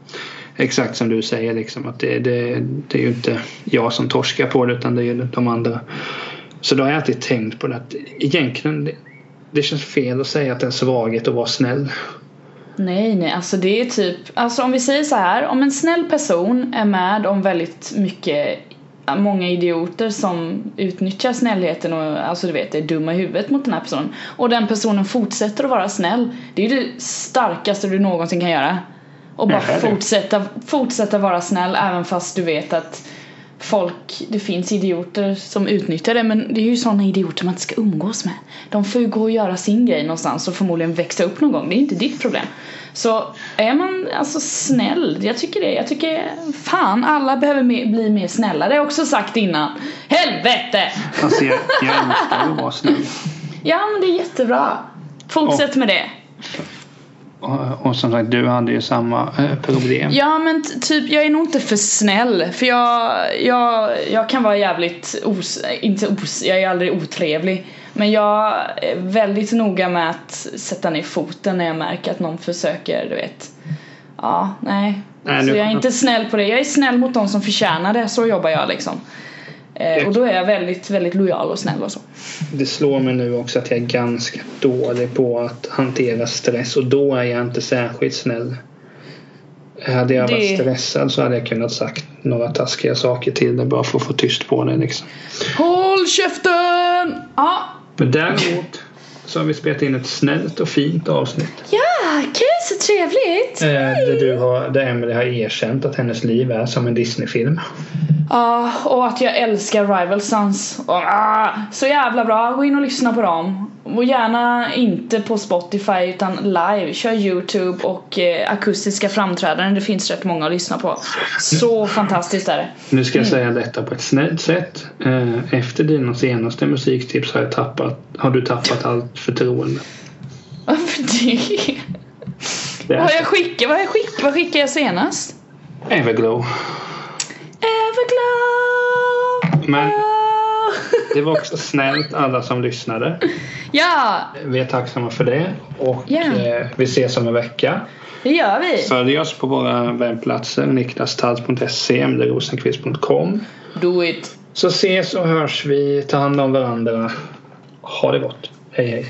exakt som du säger liksom att det, det, det är ju inte jag som torskar på det utan det är ju de andra. Så då har jag alltid tänkt på det att egentligen det, det känns fel att säga att det är en svaghet att vara snäll. Nej, nej, alltså det är typ, alltså om vi säger så här, om en snäll person är med om väldigt mycket, många idioter som utnyttjar snällheten och alltså du vet, är dumma i huvudet mot den här personen och den personen fortsätter att vara snäll, det är ju det starkaste du någonsin kan göra. Och bara fortsätta, fortsätta vara snäll även fast du vet att folk, det finns idioter som utnyttjar det men det är ju sådana idioter man inte ska umgås med. De får ju gå och göra sin grej någonstans och förmodligen växa upp någon gång. Det är inte ditt problem. Så är man alltså snäll, jag tycker det. Jag tycker fan alla behöver bli mer snälla. Det har jag också sagt innan. Helvete! Alltså jag, jag älskar att vara snäll. Ja men det är jättebra. Fortsätt med det. Och, och som sagt, du hade ju samma eh, problem. Ja men typ jag är nog inte för snäll för jag, jag, jag kan vara jävligt os, inte os, jag är aldrig otrevlig men jag är väldigt noga med att sätta ner foten när jag märker att någon försöker, du vet Ja, nej. Nej, så nu- jag är inte snäll på det. Jag är snäll mot de som förtjänar det, så jobbar jag liksom. Eh, och då är jag väldigt, väldigt lojal och snäll och så. Det slår mig nu också att jag är ganska dålig på att hantera stress och då är jag inte särskilt snäll. Hade jag varit Det- stressad så hade jag kunnat sagt några taskiga saker till dig bara för att få tyst på det liksom. Håll käften! Ja, Men däremot så har vi spelat in ett snällt och fint avsnitt. ja kul, trevligt! Eh, där, du har, där Emelie har erkänt att hennes liv är som en Disneyfilm. Ja, och att jag älskar Rival Sons. Ah, så jävla bra, gå in och lyssna på dem. Och gärna inte på Spotify utan live. Kör Youtube och eh, akustiska framträdanden. Det finns rätt många att lyssna på. Så fantastiskt är det. Nu ska jag säga detta på ett snällt sätt. Eh, Efter dina senaste musiktips har, jag tappat, har du tappat allt förtroende. Varför det? Det Vad jag skickat? Vad, jag vad skickade jag senast? Everglow. Everglow! Men det var också snällt alla som lyssnade. Ja, Vi är tacksamma för det. Och eh, vi ses om en vecka. det gör vi. Följ oss på våra webbplatser niklastalls.se, emilrosenqvist.com Do it. Så ses och hörs vi. Ta hand om varandra. Ha det gott. Hej hej.